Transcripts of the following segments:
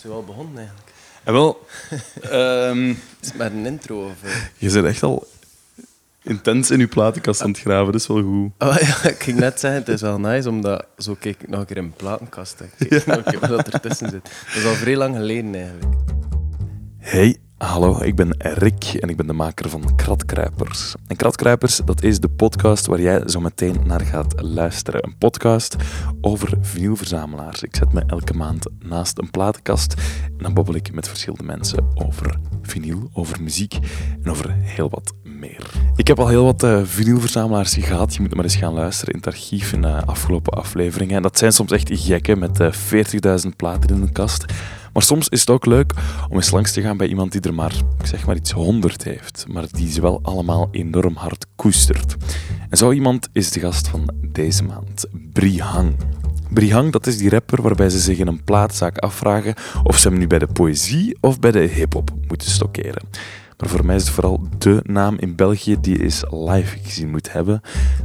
Zijn we al begonnen eigenlijk? En wel, ehm, Is het met een intro of... eh? je bent echt al intens in je platenkast aan het graven. Dat is wel goed. Oh ja, ik ging net zeggen, het is wel nice, omdat zo kijk ik nog een keer in mijn platenkast. Kijk nog een keer wat er tussen zit. Dat is al vrij lang geleden eigenlijk. Hey, hallo, ik ben Rick en ik ben de maker van Kratkruipers. En Kratkruipers, dat is de podcast waar jij zo meteen naar gaat luisteren. Een podcast over vinylverzamelaars. Ik zet me elke maand naast een platenkast en dan babbel ik met verschillende mensen over vinyl, over muziek en over heel wat meer. Ik heb al heel wat eh vinylverzamelaars gehad. Je moet maar eens gaan luisteren in het archief in de afgelopen afleveringen. En dat zijn soms echt gekken met eh 40.000 platen in een kast. Maar soms is het ook leuk om eens langs te gaan bij iemand die er maar, ik zeg maar iets honderd heeft, maar die ze wel allemaal enorm hard koestert. En zo iemand is de gast van deze maand, Brihang. Brihang, dat is die rapper waarbij ze zich in een plaatzaak afvragen of ze hem nu bij de poëzie of bij de hip-hop moeten stockeren. Maar voor mij is het vooral dé naam in België die eens live gezien moet hebben.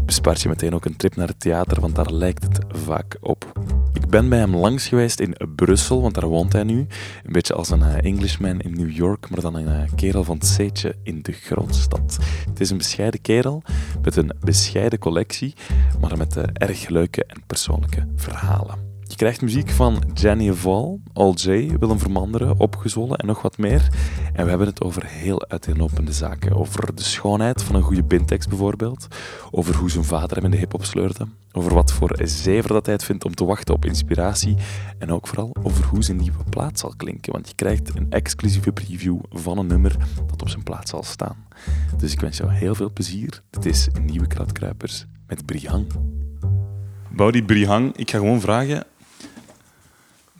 Bespaart je meteen ook een trip naar het theater, want daar lijkt het vaak op. Ik ben bij hem langs geweest in Brussel, want daar woont hij nu. Een beetje als een eh, Englishman in New York, maar dan een eh, kerel van het zeetje in de grootstad. Het is een bescheiden kerel met een bescheiden collectie, maar met eh, erg leuke en persoonlijke verhalen. Je krijgt muziek van Jenny Val, Al J, Willem Vermanderen, Opgezwollen en nog wat meer. En we hebben het over heel uiteenlopende zaken. Over de schoonheid van een goede bintekst bijvoorbeeld. Over hoe zijn vader hem in de hip-hop sleurde. Over wat voor zever dat hij het vindt om te wachten op inspiratie. En ook vooral over hoe zijn nieuwe plaat zal klinken. Want je krijgt een exclusieve preview van een nummer dat op zijn plaat zal staan. Dus ik wens jou heel veel plezier. Dit is Nieuwe Kratkruipers met Brihang. Baudi Brihang, ik ga gewoon vragen.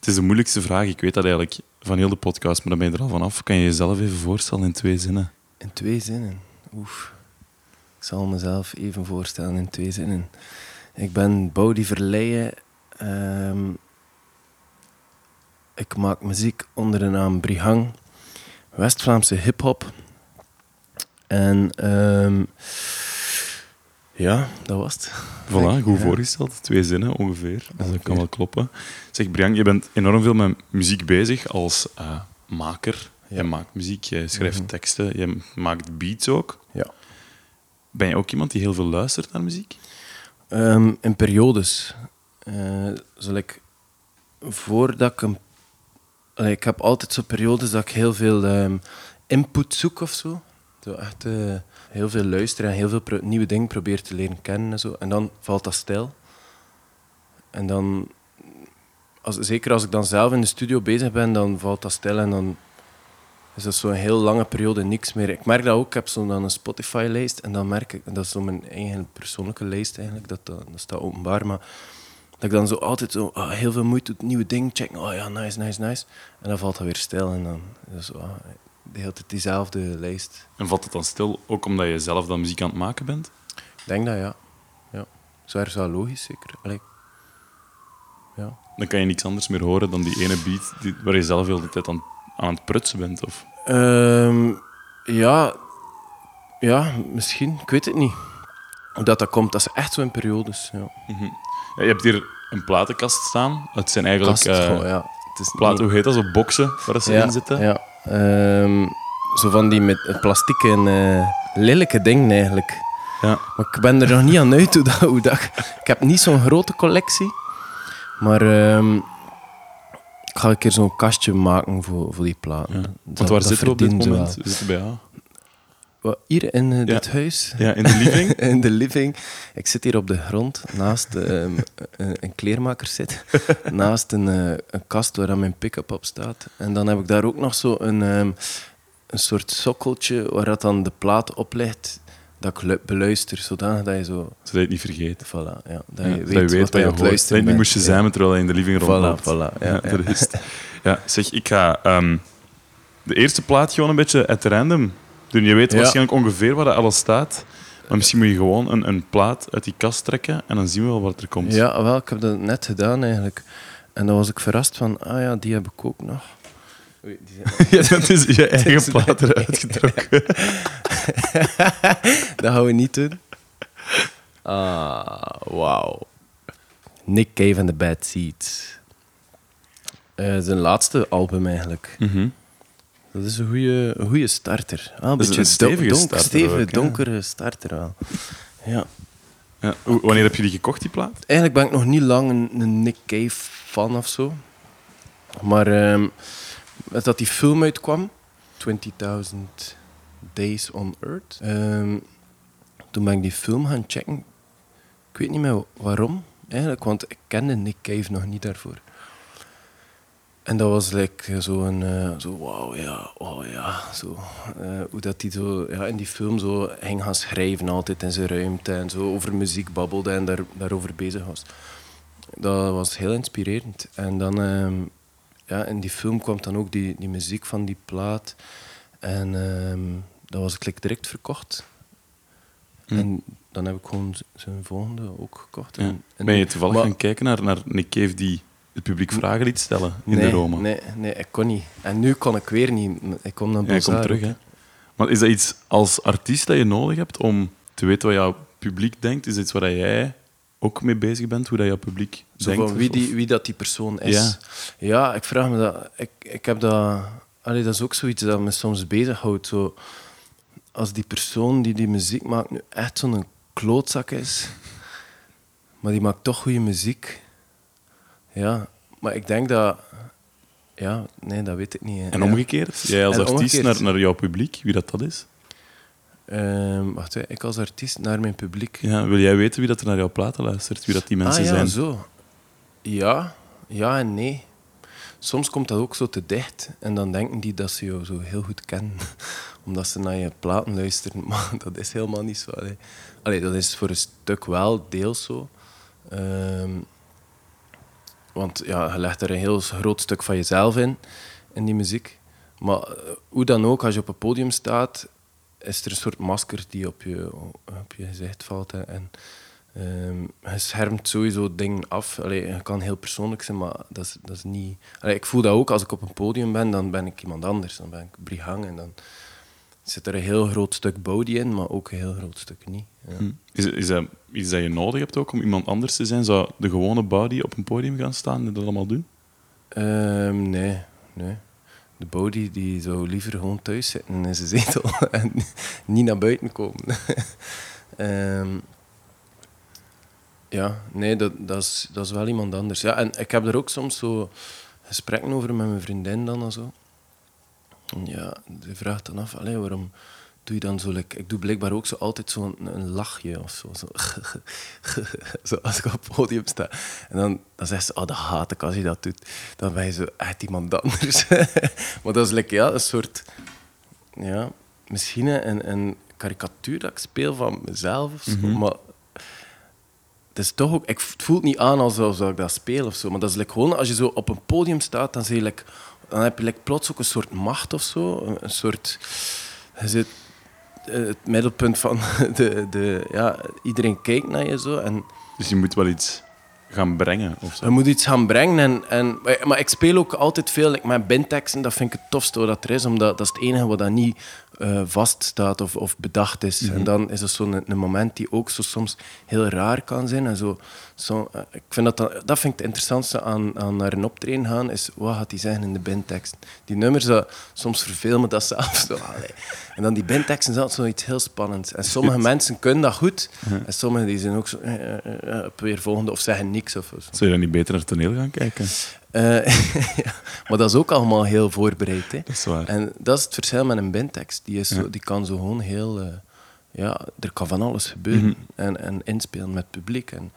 Het is de moeilijkste vraag, ik weet dat eigenlijk van heel de podcast, maar dan ben je er al vanaf. Kan je jezelf even voorstellen in twee zinnen? In twee zinnen. Oef. Ik zal mezelf even voorstellen in twee zinnen. Ik ben Boudi Verleijen. Ehm, ik maak muziek onder de naam Brihang. West-Vlaamse hip-hop. En ehm, ja, dat was het. Voilà, goed Ja. voorgesteld. Twee zinnen ongeveer. Dus dat kan wel kloppen. Zeg, Brian, je bent enorm veel met muziek bezig als eh, maker. Ja. Jij maakt muziek, jij schrijft Mhm. teksten, je maakt beats ook. Ja. Ben je ook iemand die heel veel luistert naar muziek? Ehm, in periodes. Eh zal ik, voordat ik een... Ik heb altijd zo periodes dat ik heel veel ehm, input zoek of zo. Echt eh, heel veel luisteren en heel veel nieuwe dingen probeer te leren kennen en zo. En dan valt dat stil. En dan... Als, zeker als ik dan zelf in de studio bezig ben, dan valt dat stil en dan is dat zo'n heel lange periode niks meer. Ik merk dat ook. Ik heb zo dan een Spotify-lijst en dan merk ik, dat is zo mijn eigen persoonlijke lijst eigenlijk, dat, dat, staat openbaar, maar dat ik dan zo altijd zo ah, heel veel moeite doe, nieuwe dingen checken. Oh ja, nice, nice, nice. En dan valt dat weer stil en dan is het ah, de hele tijd diezelfde lijst. En valt het dan stil, ook omdat je zelf dan muziek aan het maken bent? Ik denk dat ja. ja. Zo wel logisch, zeker. Allee. Ja. Dan kan je niks anders meer horen dan die ene beat die, waar je zelf heel de tijd aan, aan het prutsen bent. Of... Ehm, ja, ja, misschien. Ik weet het niet. Hoe dat, dat komt, dat is echt zo in periodes. Ja. Ja, je hebt hier een platenkast staan. Het zijn eigenlijk Kast, eh, ja. Het is platen, niet- hoe heet dat, zo boxen waar ze ja, in zitten. Ja. Ehm, zo van die met plastic en eh, lelijke dingen eigenlijk. Ja. Maar ik ben er nog niet aan uit hoe dat... Hoe dat ik heb niet zo'n grote collectie. Maar ehm, ik ga een keer zo'n kastje maken voor, voor die platen. Ja. Dat- Want waar zitten we op dit moment? zitten bij jou. Wat, Hier in eh, dit huis. Ja, in de living. in de living. Ik zit hier op de grond naast ehm, een, een kleermaker zit. naast een, eh, een kast waar mijn pick-up op staat. En dan heb ik daar ook nog zo een, ehm, een soort sokkeltje waar dat dan de plaat op ligt. Dat ik lu- beluister, zodanig dat je zo... Zodat je het niet vergeet. Voilà, ja, dat Ja, je zodat weet, wat je aan het hoort. luisteren Dat je niet moest je zijn terwijl je in de living rondloopt. Voilà, voilà. Ja, dat. Ja, zeg, ik ga ehm, de eerste plaat gewoon een beetje at random doen. Je weet waarschijnlijk ongeveer waar dat alles staat. Maar misschien moet je gewoon een, een plaat uit die kast trekken en dan zien we wel wat er komt. Ja, wel, ik heb dat net gedaan eigenlijk. En dan was ik verrast van, ah ja, die heb ik ook nog. Oei, die zijn- Ja, dat is je eigen plaat eruit getrokken. Dat gaan we niet doen. Ah, wauw. Nick Cave and the Bad Seeds. Eh, zijn laatste album eigenlijk. Mhm. Dat is een goede, goede starter. Ah, een beetje een stevige donk- starter stevige, ook, hè? donkere starter wel. Ja. Ja. Wanneer heb je die gekocht, die plaat? Eigenlijk ben ik nog niet lang een, een Nick Cave fan of zo. Maar met dat die film uitkwam, 20.000 Days on Earth, ehm, toen ben ik die film gaan checken. Ik weet niet meer waarom, eigenlijk, want ik kende Nick Cave nog niet daarvoor. En dat was like, zo een, eh, zo wauw, ja, oh ja, zo. eh, hoe dat hij zo ja, in die film zo ging gaan schrijven altijd in zijn ruimte en zo over muziek babbelde en daar, daarover bezig was. Dat was heel inspirerend. En dan, ehm, ja, in die film kwam dan ook die, die muziek van die plaat. En ehm, dat was ik like, direct verkocht. Hm. En dan heb ik gewoon zijn volgende ook gekocht. Ja. En, en- Ben je toevallig maar- gaan kijken naar, naar Nick Cave die het publiek vragen liet stellen in nee, de Roma? Nee, nee, ik kon niet. En nu kon ik weer niet. Ik kom naar Ja, Bazaar terug, hè. Maar is dat iets als artiest dat je nodig hebt om te weten wat jouw publiek denkt? Is dat iets waar jij ook mee bezig bent, hoe dat jouw publiek Zo denkt? van wie, die, wie dat die persoon is. Ja. Ja, ik vraag me dat. Ik, ik heb dat. Allee, dat is ook zoiets dat me soms bezighoudt. Zo, als die persoon die die muziek maakt nu echt zo'n klootzak is, maar die maakt toch goede muziek. Ja, maar ik denk dat. Ja, nee, dat weet ik niet. hè. En Ja. omgekeerd, jij als En artiest omgekeerd. naar, naar jouw publiek, wie dat, dat is? Ehm, wacht, ik als artiest naar mijn publiek. Ja, wil jij weten wie dat er naar jouw platen luistert? Wie dat die mensen ah, ja, zijn? zo. Ja, ja en nee. Soms komt dat ook zo te dicht en dan denken die dat ze jou zo heel goed kennen, omdat ze naar je platen luisteren. Maar dat is helemaal niet zo. Allee. Allee, dat is voor een stuk wel deels zo. Ehm, want ja, je legt er een heel groot stuk van jezelf in, in die muziek. Maar eh, hoe dan ook, als je op een podium staat, is er een soort masker die op je, op je gezicht valt. En ehm, je schermt sowieso dingen af. Allee, het kan heel persoonlijk zijn, maar dat is, dat is niet... Ik voel dat ook als ik op een podium ben, dan ben ik iemand anders. Dan ben ik Brihang en dan zit er een heel groot stuk body in, maar ook een heel groot stuk niet. Ja. Hm. Is, is dat iets dat je nodig hebt ook om iemand anders te zijn? Zou de gewone body op een podium gaan staan en dat allemaal doen? Ehm, nee, nee. De body die zou liever gewoon thuis zitten in zijn zetel en niet naar buiten komen. Ehm, ja, nee, dat, dat, is, dat is wel iemand anders. Ja, en ik heb er ook soms zo gesprekken over met mijn vriendin dan en zo. Ja, die vraagt dan af, allee, waarom doe je dan zo... like- ik doe blijkbaar ook zo altijd zo'n een lachje of zo. Zo, zo als ik op het podium sta. En dan, dan zegt ze, oh, dat haat ik als je dat doet. Dan ben je zo echt iemand anders. maar dat is like, ja, een soort... Ja, misschien een, een karikatuur dat ik speel van mezelf of zo. Maar het is toch ook... Ik, het voelt niet aan alsof ik dat speel of zo. Maar dat is like, gewoon, als je zo op een podium staat, dan, zie je, like, dan heb je like, plots ook een soort macht of zo. Een, soort... Je zit eh, het middelpunt van de, de... Ja, iedereen kijkt naar je zo. En Dus je moet wel iets gaan brengen of zo. je moet iets gaan brengen. En, en, maar- ik speel ook altijd veel like, met bandteksten. Dat vind ik het tofste wat er is. Omdat dat is het enige wat dat niet eh, vaststaat of, of bedacht is. En dan is het zo'n een, een moment die ook zo soms heel raar kan zijn. En zo, zo, eh, ik vind dat, dat vind ik het interessantste aan, aan naar een optreden gaan. Is wat gaat hij zeggen in de bandtekst? Die nummers, dat, soms vervelen me dat zelf zo. allee. En dan die bandteksten is altijd zoiets heel spannends. En sommige mensen kunnen dat goed. En sommigen die zijn ook zo... eh, eh, eh, eh, weer volgende of zeggen niks of zo. Zou je dan niet beter naar toneel gaan kijken? Eh, ja, maar dat is ook allemaal heel voorbereid. Hè. Dat is waar. En dat is het verschil met een bandtekst. Die, is zo, die kan zo gewoon heel... eh, ja, er kan van alles gebeuren. Mhm. en, en inspelen met het publiek. En.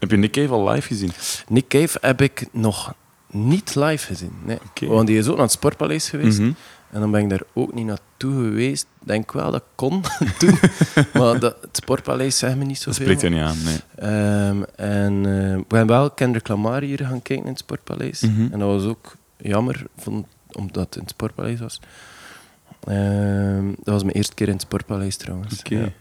Heb je Nick Cave al live gezien? Nick Cave heb ik nog niet live gezien. Nee. Want die is ook naar het Sportpaleis geweest. Mhm. En dan ben ik daar ook niet naartoe geweest. Denk wel dat kon toen. maar dat, het Sportpaleis zegt me niet Dat zoveel. spreekt je niet aan, nee. Ehm, en eh, we hebben wel Kendrick Lamar hier gaan kijken in het Sportpaleis. Mhm. En dat was ook jammer, vond, omdat het in het Sportpaleis was. Ehm, dat was mijn eerste keer in het Sportpaleis trouwens. Oké. Ja.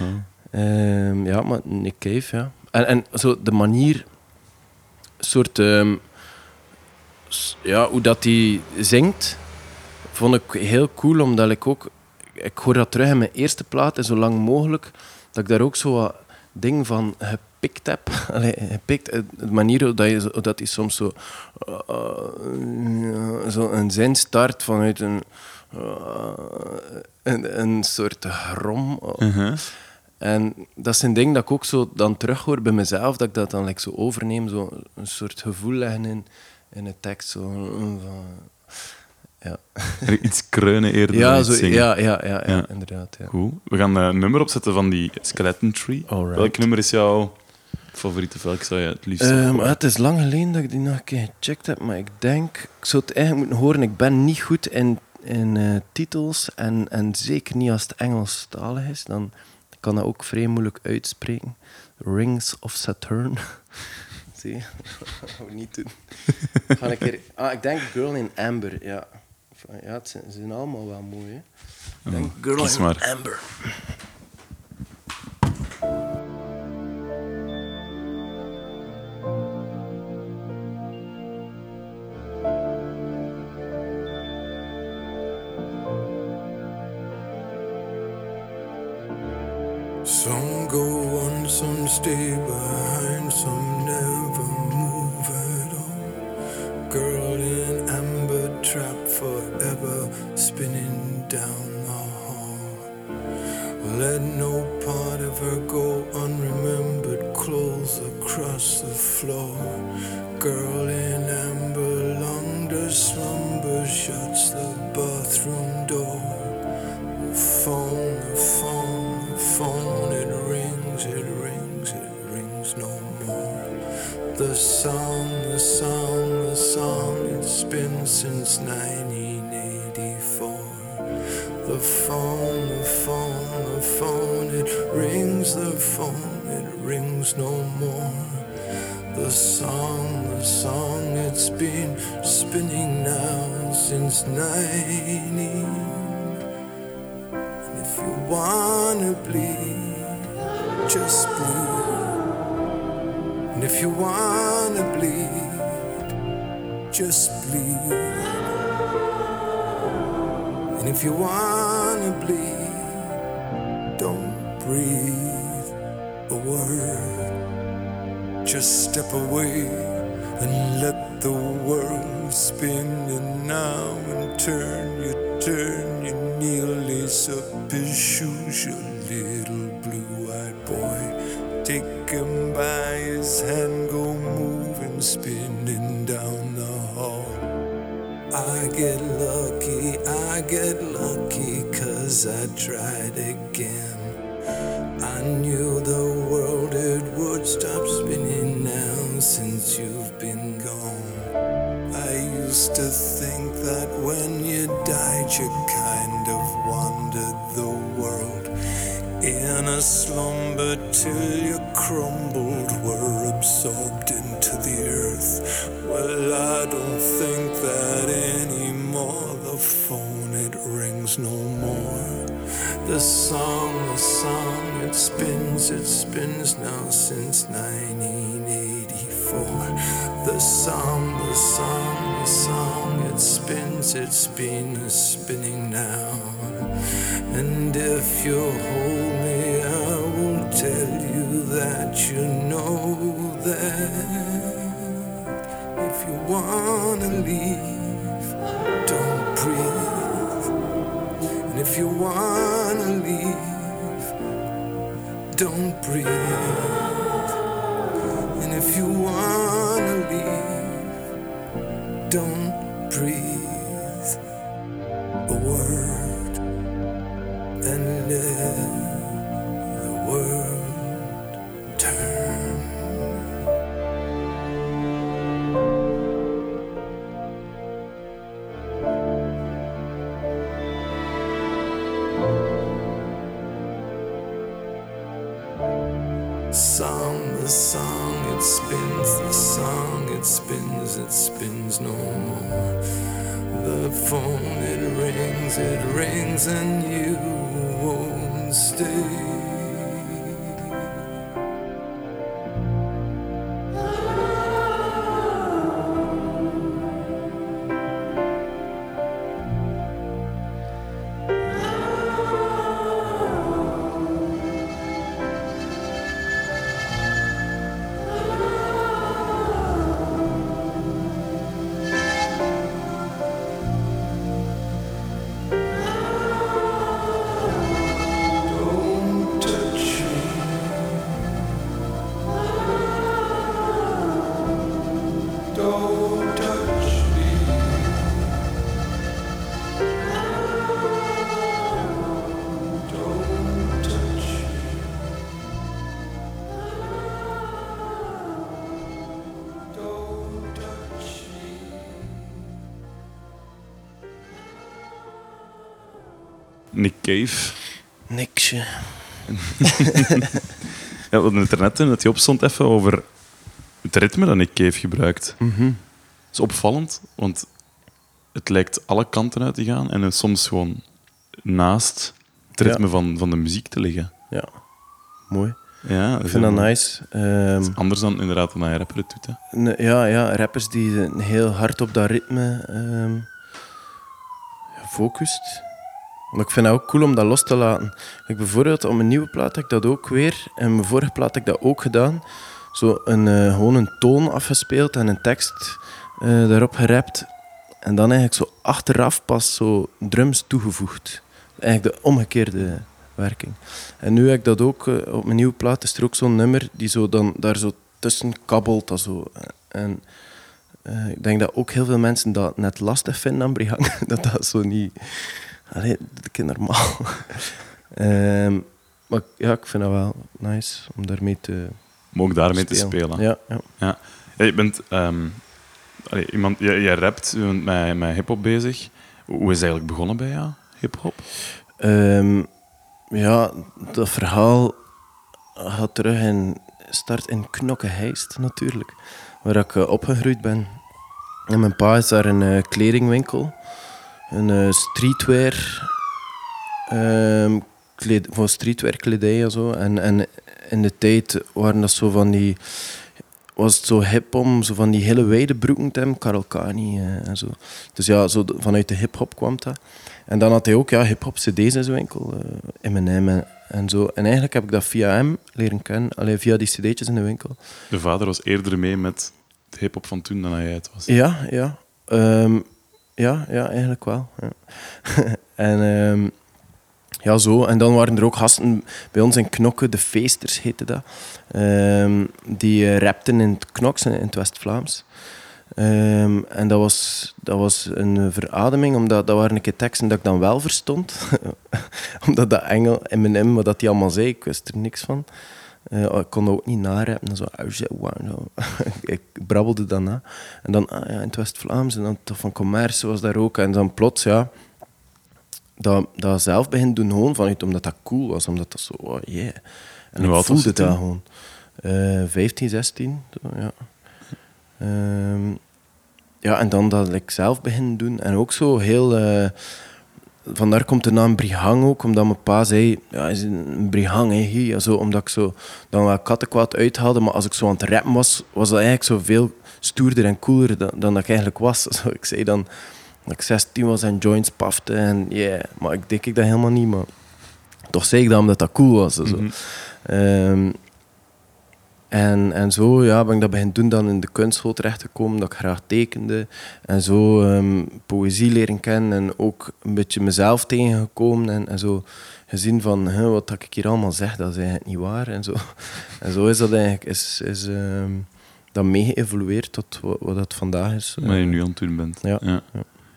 Oh. Ehm, ja, maar Nick Cave, ja. En, en zo de manier, soort, ehm, ja, hoe dat hij zingt, vond ik heel cool, omdat ik ook, ik hoor dat terug in mijn eerste plaat, en zo lang mogelijk, dat ik daar ook zo wat ding van gepikt heb. Allee, gepikt, eh, de manier dat, dat hij soms zo, eh, zo een zin start vanuit een, eh, een, soort grom. Uh-huh. En dat is een ding dat ik ook zo dan terughoor bij mezelf, dat ik dat dan like, zo overneem, zo een soort gevoel leggen in, in een tekst. Zo, van, ja. Iets kreunen eerder Ja, dan zo, zingen. ja, ja, ja, ja, Ja. inderdaad. Ja. Cool. We gaan een nummer opzetten van die Skeleton Tree. Alright. Welk nummer is jouw favoriete? Welk zou je het liefst horen? het is lang geleden dat ik die nog een keer gecheckt heb, maar ik denk, ik zou het eigenlijk moeten horen. Ik ben niet goed in, in eh, titels en, en zeker niet als het Engelstalig is. Dan kan dat ook vrij moeilijk uitspreken. Rings of Saturn. Zie je? Dat gaan we niet doen. Ga een keer... Ah, ik denk Girl in Amber, ja. Ja, het zijn, ze zijn allemaal wel mooi, hè. Ik denk Girl kies in maar. Amber. You kind of wandered the world in a slumber till you crumbled, were absorbed into the earth. Well, I don't think that anymore. The phone, it rings no more. The song, the song, it spins, it spins now since 1984. The song, the song, the song, it spins, it's been spinning now. And if you hold me, I will tell you that you know that. If you wanna leave, don't breathe. And if you wanna leave, don't breathe. And if you wanna Nick Cave. Niksje. Ja, we hadden het er net dat hij opstond even over het ritme dat Nick Cave gebruikt. Mhm. Dat is opvallend, want het lijkt alle kanten uit te gaan en soms gewoon naast het Ja. ritme van, van de muziek te liggen. Ja, mooi. Ja, Ik vind dat nice. Ehm, Anders dan inderdaad dan een rapper het doet. Hè. ne- ja, ja, rappers die heel hard op dat ritme ehm focust. Maar ik vind het ook cool om dat los te laten. Ik bijvoorbeeld op mijn nieuwe plaat heb ik dat ook weer. En mijn vorige plaat heb ik dat ook gedaan. Zo een, eh, gewoon een toon afgespeeld en een tekst eh, daarop gerapt. En dan eigenlijk zo achteraf pas zo drums toegevoegd. Eigenlijk de omgekeerde werking. En nu heb ik dat ook eh, op mijn nieuwe plaat. Is er ook zo'n nummer die zo dan daar zo tussen kabbelt. Dat zo. En ik denk dat ook heel veel mensen dat net lastig vinden aan Brihang. dat dat zo niet... Allee, dat is normaal. Ehm, maar ja, ik vind dat wel nice om daarmee te Om ook daarmee te spelen. Ja, ja. Ja. Je bent ehm, allee, iemand, jij, jij rapt, je bent met, met hip-hop bezig. Hoe is het eigenlijk begonnen bij jou, hip-hop? Ehm, ja, dat verhaal gaat terug in start in Knokkeheist natuurlijk, waar ik eh, opgegroeid ben. En mijn pa is daar een eh, kledingwinkel, een eh, streetwear, ehm, kleed, voor streetwear kledij en zo. En, en in de tijd waren dat zo van die, was het zo hip om zo van die hele wijde broeken te hebben, Karel Kani eh, en zo. Dus ja, zo vanuit de hip-hop kwam dat. En dan had hij ook ja, hip-hop CD's in zijn winkel, eh Eminem en, en zo. En eigenlijk heb ik dat via hem leren kennen, alleen via die CD'tjes in de winkel. De vader was eerder mee met de hip-hop van toen dan jij het was. Ja, ja. Ehm, ja, ja, eigenlijk wel. Ja. en ehm, ja, zo. En dan waren er ook gasten bij ons in Knokke, de feesters heette dat. Ehm, die eh, rapten in het Knoks, in het West-Vlaams. Ehm, en dat was, dat was een verademing, omdat dat waren een keer teksten dat ik dan wel verstond. omdat dat Engel, M&M, wat dat die allemaal zei, ik wist er niks van. Eh, ik kon dat ook niet narappen. Zo, "Au, zo, wauw, zo." ik brabbelde dat na. En dan ah, ja, in het West-Vlaams en dan toch van commerce was daar ook. En dan plots, ja, dat, dat zelf begint doen gewoon vanuit omdat dat cool was. Omdat dat zo, oh yeah. En hoe ik voelde dat gewoon. Eh 15, 16, zo, ja. Ehm, ja, en dan dat ik zelf begin doen. En ook zo heel... eh, vandaar komt de naam Brihang ook, omdat mijn pa zei, ja, is een Brihang, hè, hier. Zo, omdat ik zo dan wel kattenkwaad uithaalde, maar als ik zo aan het rappen was, was dat eigenlijk zo veel stoerder en cooler dan, dan dat ik eigenlijk was. Zo, ik zei dan dat ik 16 was en joints pafte en yeah, maar ik denk ik dat helemaal niet, maar toch zei ik dat omdat dat cool was. Zo. Mhm. Ehm, en, en zo ja, ben ik dat begin doen dan in de kunstschool terechtgekomen, dat ik graag tekende. En zo ehm, poëzie leren kennen en ook een beetje mezelf tegengekomen. En, en zo gezien van, hè, wat dat ik hier allemaal zeg, dat is eigenlijk niet waar. En zo, en zo is dat eigenlijk, is, is ehm, dat mee geëvolueerd tot wat, wat dat vandaag is. Wat je nu aan het doen bent. Ja. Ja.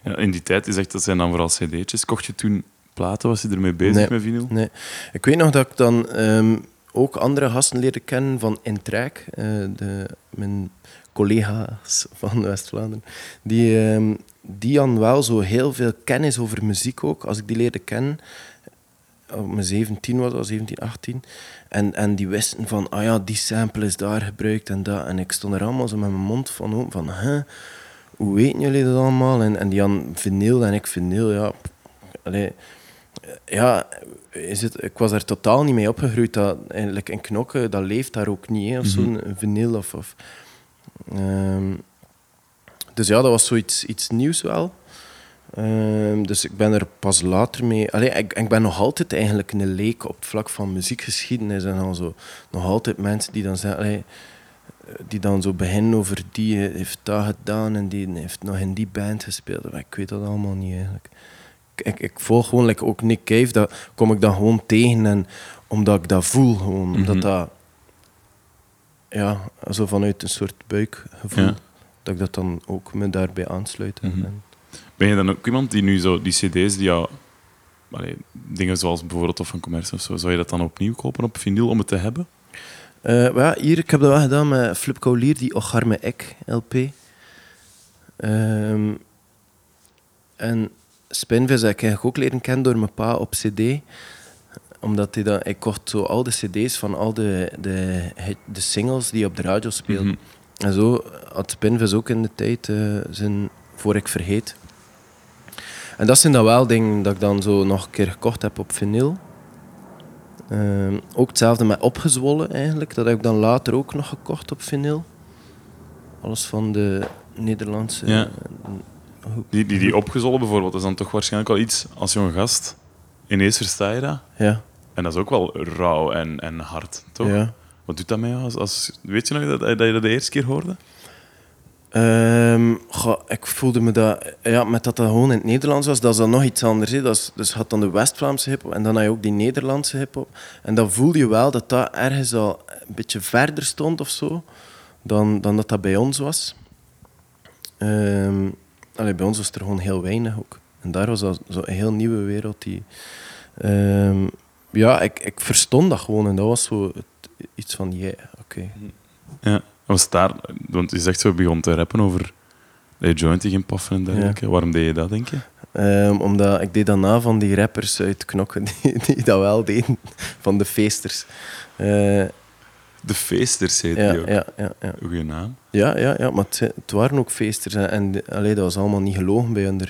Ja, in die tijd, je zegt dat zijn dan vooral cd'tjes. Kocht je toen platen? Was je ermee bezig Nee. met vinyl? Nee. Ik weet nog dat ik dan ehm, ook andere gasten leerde kennen van Intrek, eh, de, mijn collega's van West-Vlaanderen. Die, ehm, die hadden wel zo heel veel kennis over muziek ook. Als ik die leerde kennen, op mijn 17 was, dat, 17, 18. En, en die wisten van, ah ja, die sample is daar gebruikt en dat. En ik stond er allemaal zo met mijn mond van open, van, huh, hoe weten jullie dat allemaal? En, en die hadden vinyl en ik vinyl, ja. Allee, ja, is het, ik was er totaal niet mee opgegroeid. Dat, eigenlijk in knokken, dat leeft daar ook niet, hè, of zo'n vinyl. Of, of, ehm, dus ja, dat was zoiets iets nieuws wel. Ehm, dus ik ben er pas later mee... Allee, ik, ik ben nog altijd eigenlijk een leek op het vlak van muziekgeschiedenis. En al zo, nog altijd mensen die dan zeggen... allee, die dan zo beginnen over die heeft dat gedaan en die heeft nog in die band gespeeld. Maar ik weet dat allemaal niet eigenlijk. Ik, ik, volg gewoon like, ook Nick Cave, dat kom ik dan gewoon tegen en omdat ik dat voel gewoon. Omdat Mhm. dat ja, zo vanuit een soort buikgevoel, Ja. dat ik dat dan ook me daarbij aansluit. Mhm. en- Ben je dan ook iemand die nu zo die cd's die jou... allee, dingen zoals bijvoorbeeld of van commerce of zo, zou je dat dan opnieuw kopen op vinyl om het te hebben? Eh, maar ja, hier, ik heb dat wel gedaan met Flip Kaulier, die Ocharme Ek LP. Ehm, en Spinvis heb ik eigenlijk ook leren kennen door mijn pa op cd. Omdat hij dan, ik kocht zo al de cd's van al de, de, de singles die op de radio speelden. Mhm. En zo had Spinvis ook in de tijd eh, zijn Voor ik vergeet. En dat zijn dan wel dingen dat ik dan zo nog een keer gekocht heb op vinyl. Ehm, ook hetzelfde met Opgezwollen eigenlijk. Dat heb ik dan later ook nog gekocht op vinyl. Alles van de Nederlandse... Ja. Die, die, die opgezollen bijvoorbeeld, is dan toch waarschijnlijk wel iets als jonge gast. Ineens versta je dat. Ja, En dat is ook wel rauw en, en hard, toch? ja. Wat doet dat met jou? Als, als, weet je nog dat, dat je dat de eerste keer hoorde? Ehm, goh, ik voelde me dat, ja, met dat dat gewoon in het Nederlands was, dat is dan nog iets anders. Hè. Dat is, dus had dan de West-Vlaamse hip-hop en dan had je ook die Nederlandse hip-hop. En dan voelde je wel dat dat ergens al een beetje verder stond of zo, dan, dan dat dat bij ons was. Ehm, allee, bij ons was er gewoon heel weinig ook. En daar was dat zo een heel nieuwe wereld die. ehm, ja, ik, ik verstond dat gewoon en dat was zo het- iets van, ja, oké. Ja. Was daar, want je zegt zo, begon te rappen over dat je jointen ging paffen en dergelijke. Waarom deed je dat, denk je? Ehm, omdat ik deed dan na van die rappers uit Knokken die, die dat wel deden, van de feesters. Eh, De Feesters heet ja, die ook. ja, ja, ja. Goeie naam. ja, ja, ja, maar het, waren ook feesters. En, allee, dat was allemaal niet gelogen bij hun,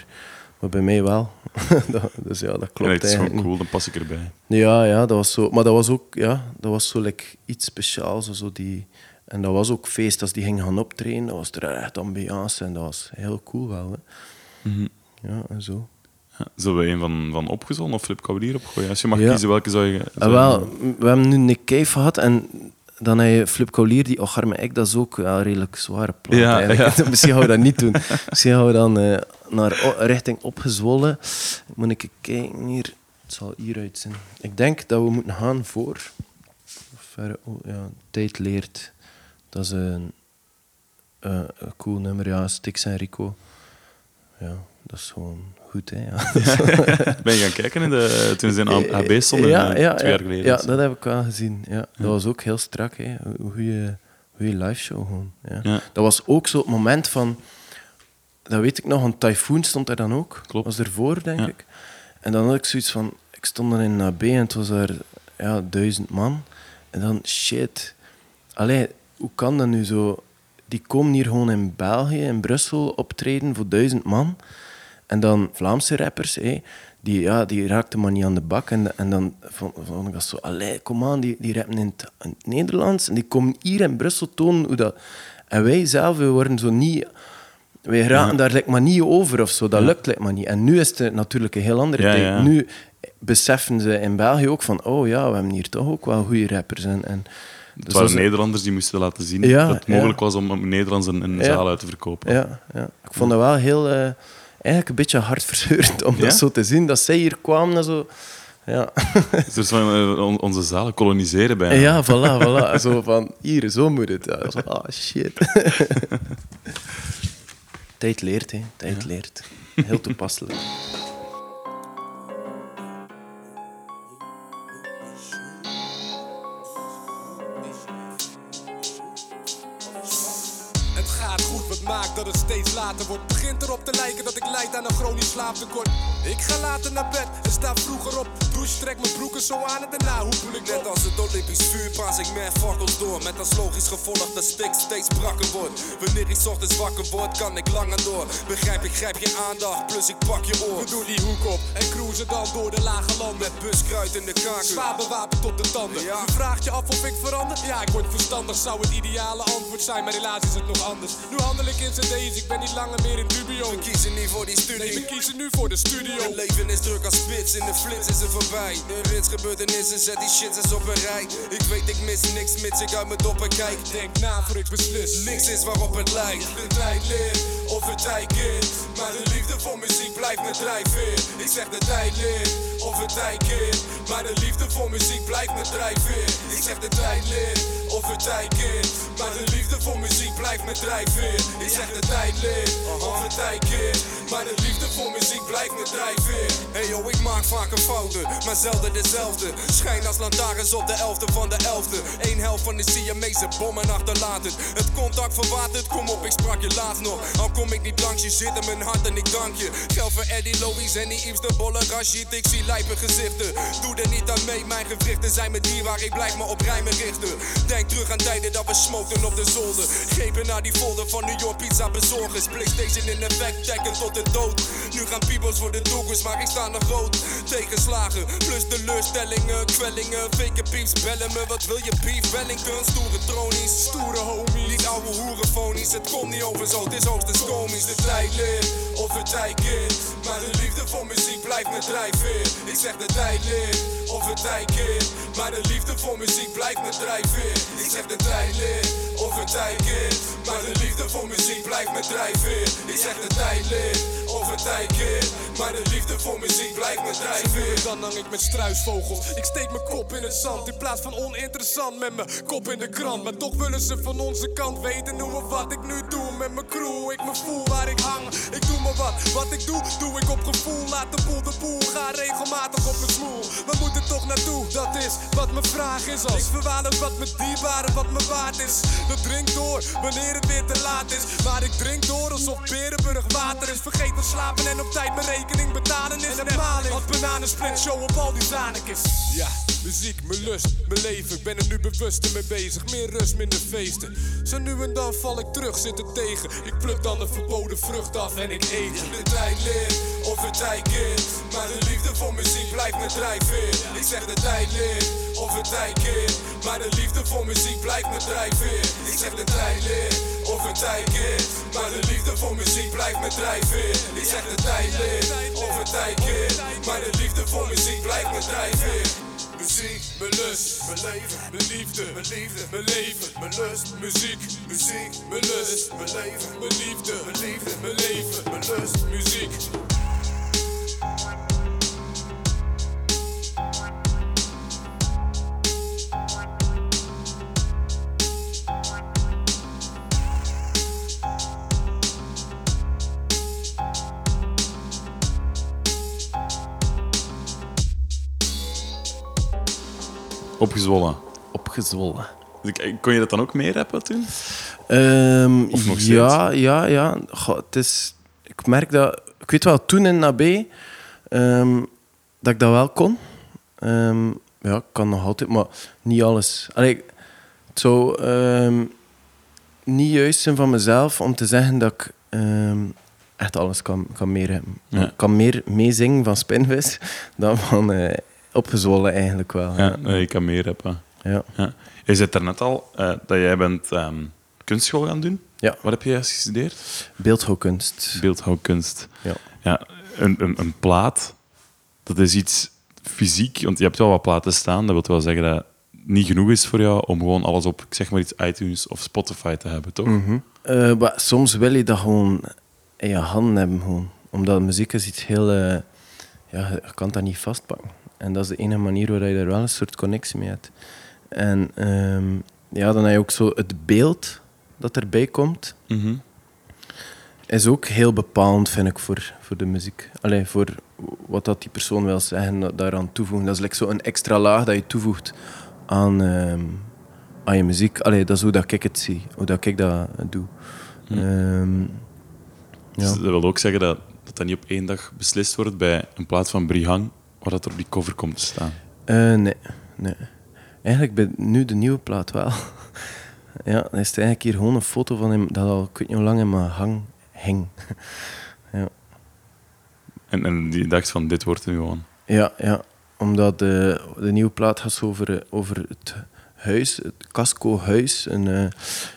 maar bij mij wel. dus ja, dat klopt het is gewoon cool, dan pas ik erbij. Ja, ja, dat was zo. Maar dat was ook, ja, dat was zo like, iets speciaals. Zo die, en dat was ook feest. Als die gingen gaan optreden, dat was er echt ambiance. En dat was heel cool wel. Hè. Mhm. Ja, en zo. Ja, zullen we een van, van opgezollen of Flip Kablier opgooien? Als je mag Ja. kiezen, welke zou je... Ah, zou wel, we hebben nu Nick Cave gehad en dan heb je Flip Kaulier, die Ocharme Ek, dat is ook wel een redelijk zware plaat. Ja, eigenlijk. Misschien gaan we dat niet doen. Misschien gaan we dan eh, naar richting opgezwollen. Moet ik kijken hier. Het zal hieruit zijn. Ik denk dat we moeten gaan voor... Verre, oh, ja, Tijd leert. Dat is een, eh, een cool nummer. Ja, Stix en Rico. Ja, dat is gewoon goed, hè. Ja. Ben je gaan kijken in de, toen ze in AB stonden, ja, eh, ja, twee ja, jaar geleden? Ja, dat heb ik wel gezien. Ja, dat was ook heel strak. Hè. Een goede, goede live show gewoon. Ja. Dat was ook zo het moment van... Dat weet ik nog, een Typhoon stond er dan ook. Klopt. Was ervoor, denk Ja. ik. En dan had ik zoiets van... Ik stond dan in AB en het was daar ja, duizend man. En dan, shit. Allee, hoe kan dat nu zo... Die komen hier gewoon in België, in Brussel, optreden voor duizend man. En dan Vlaamse rappers, hé, die, ja, die raakten maar niet aan de bak. En, en dan vond, vond ik dat zo, allee, kom aan, die, die rappen in het, in het Nederlands. En die komen hier in Brussel tonen hoe dat... En wij zelf, we worden zo niet... Wij raken daar like, maar niet over of zo. Dat lukt like, maar niet. En nu is het natuurlijk een heel andere Ja, tijd. Nu beseffen ze in België ook van... Oh ja, we hebben hier toch ook wel goede rappers. En, en, Het dus waren Nederlanders die moesten laten zien dat het mogelijk was om Nederlands een, een zaal uit te verkopen. Ja, ja. Ik vond dat wel heel... eh, eigenlijk een beetje hartverscheurend om dat zo te zien. Dat zij hier kwamen en zo... Ja, Dus van eh, on- onze zalen koloniseren bijna. ja voilà, voilà. Zo van, hier, zo moet het. Ja, zo, ah, shit. Tijd leert, hè. Tijd leert. Heel toepasselijk. Maakt dat het steeds later wordt. Begint erop te lijken dat ik lijd aan een chronisch slaaptekort. Ik ga later naar bed en sta vroeger op. Douche, trek mijn broeken zo aan en daarna hoepel ik Net als het Olympisch vuur paas ik mijn fakkels door Met als logisch gevolg dat stik steeds brakker wordt Wanneer ik ochtends wakker word, kan ik langer door Begrijp ik, grijp je aandacht, plus ik pak je oor We doen die hoek op en cruisen dan door de lage landen. Met buskruid in de kaken Zwaar bewapend tot de tanden. Ja. U vraagt je af of ik verander? Ja, ik word verstandig. Zou het ideale antwoord zijn, maar helaas is het nog anders. Nu handel ik in cd's, ik ben niet langer meer in dubio. We kiezen niet voor die Nee, studie we kiezen nu voor de studio. Mijn leven is druk als spits, in de flits is er voorbij Een rits gebeurtenissen, zet die shit eens op een rij Ik weet ik mis niks, mits ik uit mijn doppen kijk Denk na voor ik beslis. Niks is waarop het lijkt De tijd leert of het tijd keert. Maar de liefde voor muziek blijft me drijfveer. Ik zeg de tijd leert of het tijd keert. Maar de liefde voor muziek blijft me drijfveer. Ik zeg de tijd leert of het tijd keert. Maar de liefde voor muziek blijft me drijfveer. Ik zeg de tijd leert, of het tijd keert. Maar de liefde voor muziek blijft me drijfveer. Hey yo, ik maak vaak een fouten, maar zelden dezelfde. Schijn als lantaarns op de elfde van de elfde. Eén helft van de Siamese bommen achterlaten. Het contact verwaterd, kom op, ik sprak je laatst nog. Al kom ik niet langs je, zit in mijn hart en ik dank je. Geld voor Eddie, Louis en die Yves de Bolle Rashid. Ik zie lijpe gezichten, doe er niet aan mee. Mijn gewrichten zijn met dier waar ik blijf me op rijmen richten. Denk terug aan tijden dat we smokten op de zolder. Grepen naar die folder van New York pizza bezorgers. Playstation in effect, dekken tot de dood. Nu gaan piebels voor de doekers, maar ik sta nog rood. Tegenslagen, plus teleurstellingen, kwellingen. Fake pieps bellen me, wat wil je beef? Wellington, stoere tronies, stoere homies. Niet ouwe hoerenfonies, het komt niet over zo, het is hoogstens komisch. De tijd leert, of het tijd keert. Maar de liefde voor muziek blijft me drijfveer. Ik zeg de tijd leert, tijd keert. Maar de liefde voor muziek blijft me drijfveer. Ik zeg de tijd leert, of. Maar de liefde voor muziek blijft me drijfveer. Ik zeg de tijd leert, of. Maar de liefde voor muziek blijft me drijfveer. Dan hang ik met struisvogels. Ik steek mijn kop in het zand. In plaats van oninteressant met mijn kop in de krant. Maar toch willen ze van onze kant weten hoe en wat ik nu doe met mijn crew. Ik me voel waar ik hang. Ik doe maar wat. Wat ik doe, doe ik op gevoel. Laat de boel de boel. Ga regelmatig op mijn smoel. We moeten toch naartoe. Dat is wat mijn vraag is. Als ik verwaarloos wat me dierbaar en wat me waard is. Dat drink door wanneer het weer te laat is. Maar ik drink door alsof Berenburg water is. Vergeet te slapen en op tijd mijn rekening betalen is. En maling. Als bananensplit show op al die zanekes. Ja, muziek, mijn lust, mijn leven. Ik ben er nu bewust mee bezig. Meer rust, minder feesten. Zo nu en dan val ik terug, zit er tegen. Ik pluk dan de verboden vrucht af en ik eet. De tijd leert, of het tijd keert. Maar de liefde voor muziek blijft me drijfveer. Ik zeg de tijd leert, of het tijd keert. Maar de liefde voor muziek blijft me drijfveer. Ik zeg de tijd leert, of het tijd keert. Maar de liefde voor muziek blijft me drijfveer. Ik zeg de tijd leert, of het tijd keert. Maar de liefde voor muziek blijft me drijfveer. Muziek, Mijn lust, mijn leven, mijn liefde, mijn liefde, mijn leven. mijn lust, Muziek, muziek, mijn lust, mijn leven, mijn liefde, mijn liefde, mijn leven. mijn lust. Muziek. Opgezwollen. Opgezwollen. Dus Kon je dat dan ook meer toen? Ehm, Of nog ja, ja, ja. Goh, het is, ik merk dat... Ik weet wel, toen in AB, ehm, dat ik dat wel kon. Ehm, ja, ik kan nog altijd, maar niet alles. Allee, het zou niet juist zijn van mezelf om te zeggen dat ik echt alles kan, kan meer hebben. Ja. Ik kan meer meezingen van Spinvis dan van eh, opgezwollen eigenlijk wel. Ja, nee, ik kan meer rappen. ja. Ja. Je zei daarnet al eh, dat jij bent ehm, kunstschool gaan doen. Ja. Wat heb je juist gestudeerd? Beeldhouwkunst. Beeldhouwkunst. Ja. Ja, een, een, een plaat, dat is iets fysiek, want je hebt wel wat platen staan. Dat wil wel zeggen dat het niet genoeg is voor jou om gewoon alles op, ik zeg maar iets, iTunes of Spotify te hebben, toch? Eh, maar soms wil je dat gewoon in je handen hebben. Gewoon. Omdat muziek is iets heel... eh, ja, je kan dat niet vastpakken. En dat is de enige manier waar je er wel een soort connectie mee hebt. En ehm, ja, dan heb je ook zo het beeld dat erbij komt. Mhm. Is ook heel bepalend, vind ik, voor, voor de muziek. Allee, voor wat dat die persoon wil zeggen, da- daaraan toevoegen. Dat is like zo een extra laag dat je toevoegt aan, ehm, aan je muziek. Allee, dat is hoe dat ik het zie. Hoe dat ik dat doe. Dus ja. dat wil ook zeggen dat, dat dat niet op één dag beslist wordt bij een plaat van Brihang, dat er op die cover komt te staan. Eh, nee, nee. Eigenlijk bij nu de nieuwe plaat wel. ja, dan is het eigenlijk hier gewoon een foto van hem dat al, ik weet niet hoe lang in mijn hang hing. ja. En, en die dacht van, dit wordt hem gewoon. Ja, ja, omdat de, de nieuwe plaat gaat over, over het huis, het Casco-huis. Een, eh,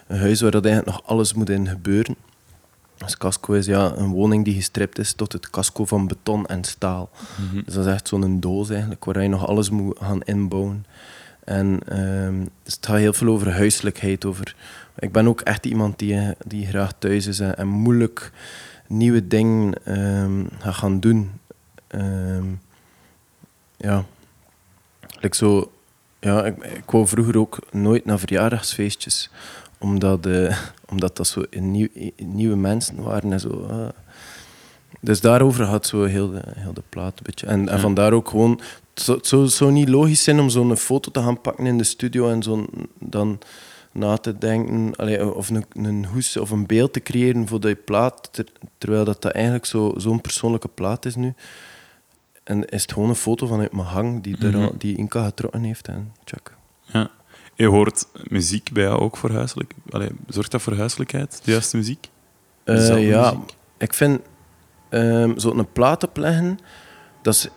een huis waar dat eigenlijk nog alles moet in gebeuren. Dus Casco is ja, een woning die gestript is tot het casco van beton en staal. Dus dat is echt zo'n doos eigenlijk, waar je nog alles moet gaan inbouwen. En ehm, dus het gaat heel veel over huiselijkheid. Over, ik ben ook echt iemand die, eh, die graag thuis is en, en moeilijk nieuwe dingen ehm, gaat gaan doen. Ehm, ja, like zo Ja, ik, ik wou vroeger ook nooit naar verjaardagsfeestjes. Omdat, eh, omdat dat zo nieuw, nieuwe mensen waren en zo. ah. Dus daarover gaat zo heel de, heel de plaat een beetje. En, en vandaar ook gewoon... Het zou- zo niet logisch zijn om zo'n foto te gaan pakken in de studio en zo dan na te denken... allee, of een, een hoes of een beeld te creëren voor die plaat. ter- terwijl dat, dat eigenlijk zo- zo'n persoonlijke plaat is nu. En is het gewoon een foto vanuit mijn hang die, er al- die Inka getrokken heeft. En check. Ja. Je hoort muziek bij jou ook voor huiselijk. Allee, zorgt dat voor huiselijkheid, de juiste muziek? Eh, ja, muziek? ik vind ehm zo'n plaat opleggen, dat is,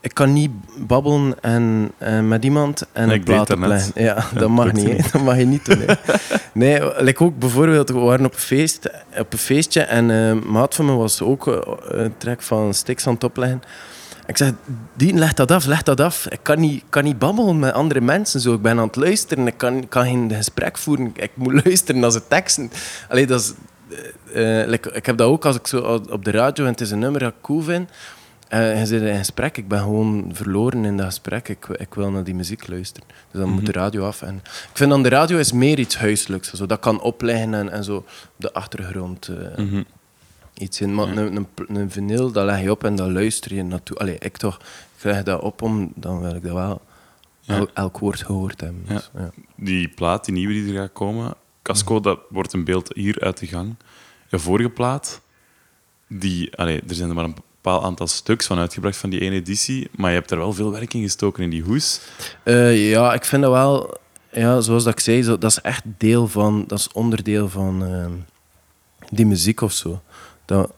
ik kan niet babbelen en, en met iemand en Nee, een plaat opleggen. Ja, Ja, dat mag niet. Dat mag je niet doen. Nee, like ook bijvoorbeeld, we waren op een, feest, op een feestje en eh, maat van me was ook eh, een trek van Stix aan het opleggen. Ik zeg, die leg dat af, leg dat af. Ik kan niet, kan niet babbelen met andere mensen. Zo. Ik ben aan het luisteren, ik kan, kan geen gesprek voeren. Ik moet luisteren naar ze teksten. Allee, dat is, eh, eh, like, ik heb dat ook als ik zo op de radio en het is een nummer dat ik cool vind. eh, je zit in een gesprek, ik ben gewoon verloren in dat gesprek. Ik, ik wil naar die muziek luisteren. Dus dan moet de radio af. En ik vind dan de radio is meer iets huiselijks. Zo. Dat kan opleggen en, en zo de achtergrond Mhm. Iets in. Maar een, een, een vinyl, dat leg je op en dan luister je naartoe. Allee, ik toch. Ik leg dat op, om, dan wil ik dat wel el- elk woord gehoord hebben. Dus, ja. Die plaat, die nieuwe die er gaat komen, Casco, dat wordt een beeld hier uit de gang. Je vorige plaat, die, allee, er zijn er maar een bepaald aantal stuks van uitgebracht van die ene editie, maar je hebt er wel veel werk in gestoken in die hoes. Eh, ja, ik vind dat wel, ja, zoals dat ik zei, dat is echt deel van, dat is onderdeel van ehm, die muziek of zo. Dat,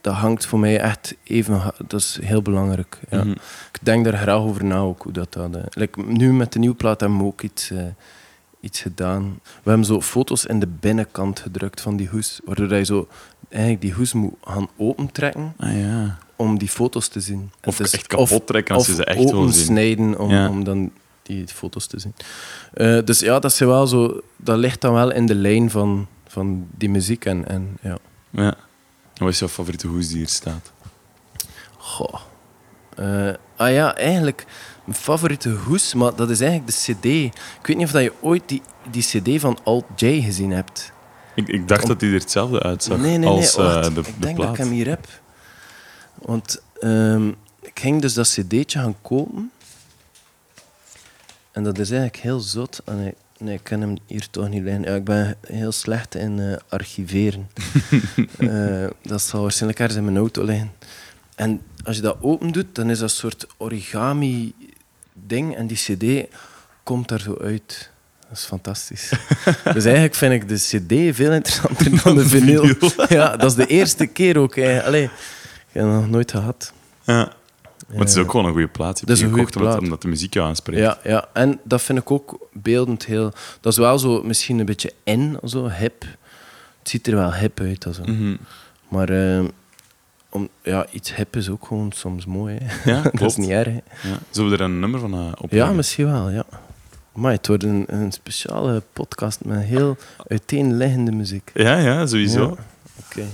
dat hangt voor mij echt even, dat is heel belangrijk. Ja. Mhm. Ik denk daar graag over na ook, hoe dat, dat eh, like, Nu met de nieuwe plaat hebben we ook iets, eh, iets gedaan. We hebben zo foto's in de binnenkant gedrukt van die hoes, waardoor je zo eigenlijk die hoes moet gaan opentrekken Ah ja. om die foto's te zien. Of echt kapot trekken als je ze echt wil zien. opensnijden om, Ja. om dan die foto's te zien. Eh, dus ja, dat, is wel zo, dat ligt dan wel in de lijn van, van die muziek. En, en, ja. ja. En Wat is jouw favoriete hoes die hier staat? Goh. Eh, ah ja, eigenlijk mijn favoriete hoes, maar dat is eigenlijk de CD. Ik weet niet of dat je ooit die, die CD van Alt J gezien hebt. Ik, ik dacht Om- dat die er hetzelfde uitzag nee, nee, als nee. eh, wacht. de, ik de denk dat ik hem hier heb. Want ehm, ik ging dus dat cd'tje gaan kopen. En dat is eigenlijk heel zot. Ah, nee, nee, ik kan hem hier toch niet liggen. Ja, ik ben heel slecht in eh, archiveren. Eh, dat zal waarschijnlijk ergens in mijn auto liggen. En als je dat open doet, dan is dat een soort origami-ding. En die cd komt daar zo uit. Dat is fantastisch. dus eigenlijk vind ik de cd veel interessanter dan de vinyl. ja, dat is de eerste keer ook. hè. Allee, ik heb dat nog nooit gehad. Ja. Maar het is ook gewoon een goede plaat. Je Dat is een goede omdat, plaat. omdat de muziek jou aanspreekt. Ja, ja, en dat vind ik ook beeldend heel... Dat is wel zo misschien een beetje in, zo hip. Het ziet er wel hip uit. Also. Mhm. Maar eh, om, ja, iets hip is ook gewoon soms mooi. Hè. Ja, dat is niet erg. Hè. Ja. Zullen we er een nummer van uh, op? Ja, misschien wel, ja. Maar het wordt een, een speciale podcast met heel uiteenliggende muziek. Ja, ja, sowieso. Ja. Oké.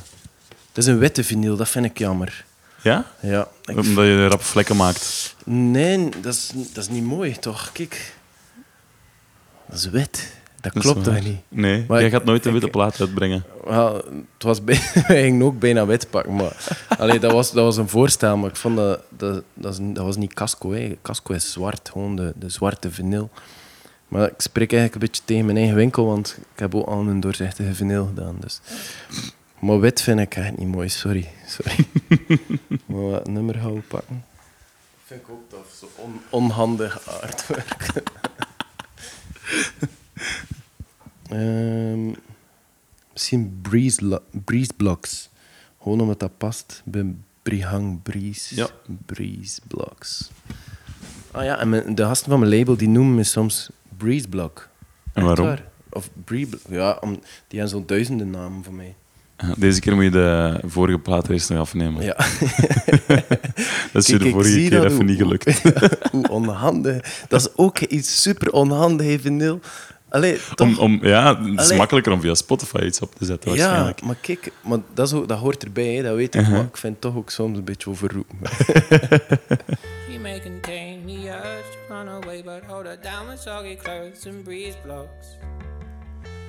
Het is een witte vinyl, dat vind ik jammer. Ja? Ja, ik- Omdat je rap vlekken maakt. Nee, dat is, dat is niet mooi, toch? Kijk. Dat is wit. Dat Dat klopt toch niet? Nee, Maar jij ik- gaat nooit een ik- witte plaat uitbrengen. Wel, het was bij, wij gingen ook bijna wit pakken, maar allee, dat, was, dat was een voorstel, maar ik vond dat dat, dat, is, dat was niet casco. Hè. Casco is zwart, gewoon de, de zwarte vinyl. Maar ik spreek eigenlijk een beetje tegen mijn eigen winkel, want ik heb ook al een doorzichtige vinyl gedaan. Dus. Maar wit vind ik echt niet mooi, sorry. sorry. maar wat nummer gaan we pakken? Vind ik ook tof, zo on, onhandig artwork. Ehm, misschien breeze, breeze blocks. Gewoon omdat dat past bij Brihang Breeze. Ja. Breeze blocks. Ah ja, en mijn- de gasten van mijn label die noemen me soms Breeze Block. En waarom? waar. Of Bree, ja, om, die hebben zo'n duizenden namen voor mij. Ja, Deze keer moet je de vorige plaat eerst nog afnemen. Ja. Dat is je de vorige keer even hoe- niet gelukt. Hoe onhandig. Dat is ook iets super onhandig, hè, vinyl. Allee, toch? Om, om, ja, het is Allee. makkelijker om via Spotify iets op te zetten, ja, waarschijnlijk. maar kijk, maar dat, is ook, dat hoort erbij, hè, dat weet ik. Uh-huh. Maar ik vind het toch ook soms een beetje overroepen. You may contain the urge to run away, but hold her down with soggy clothes and breeze blocks.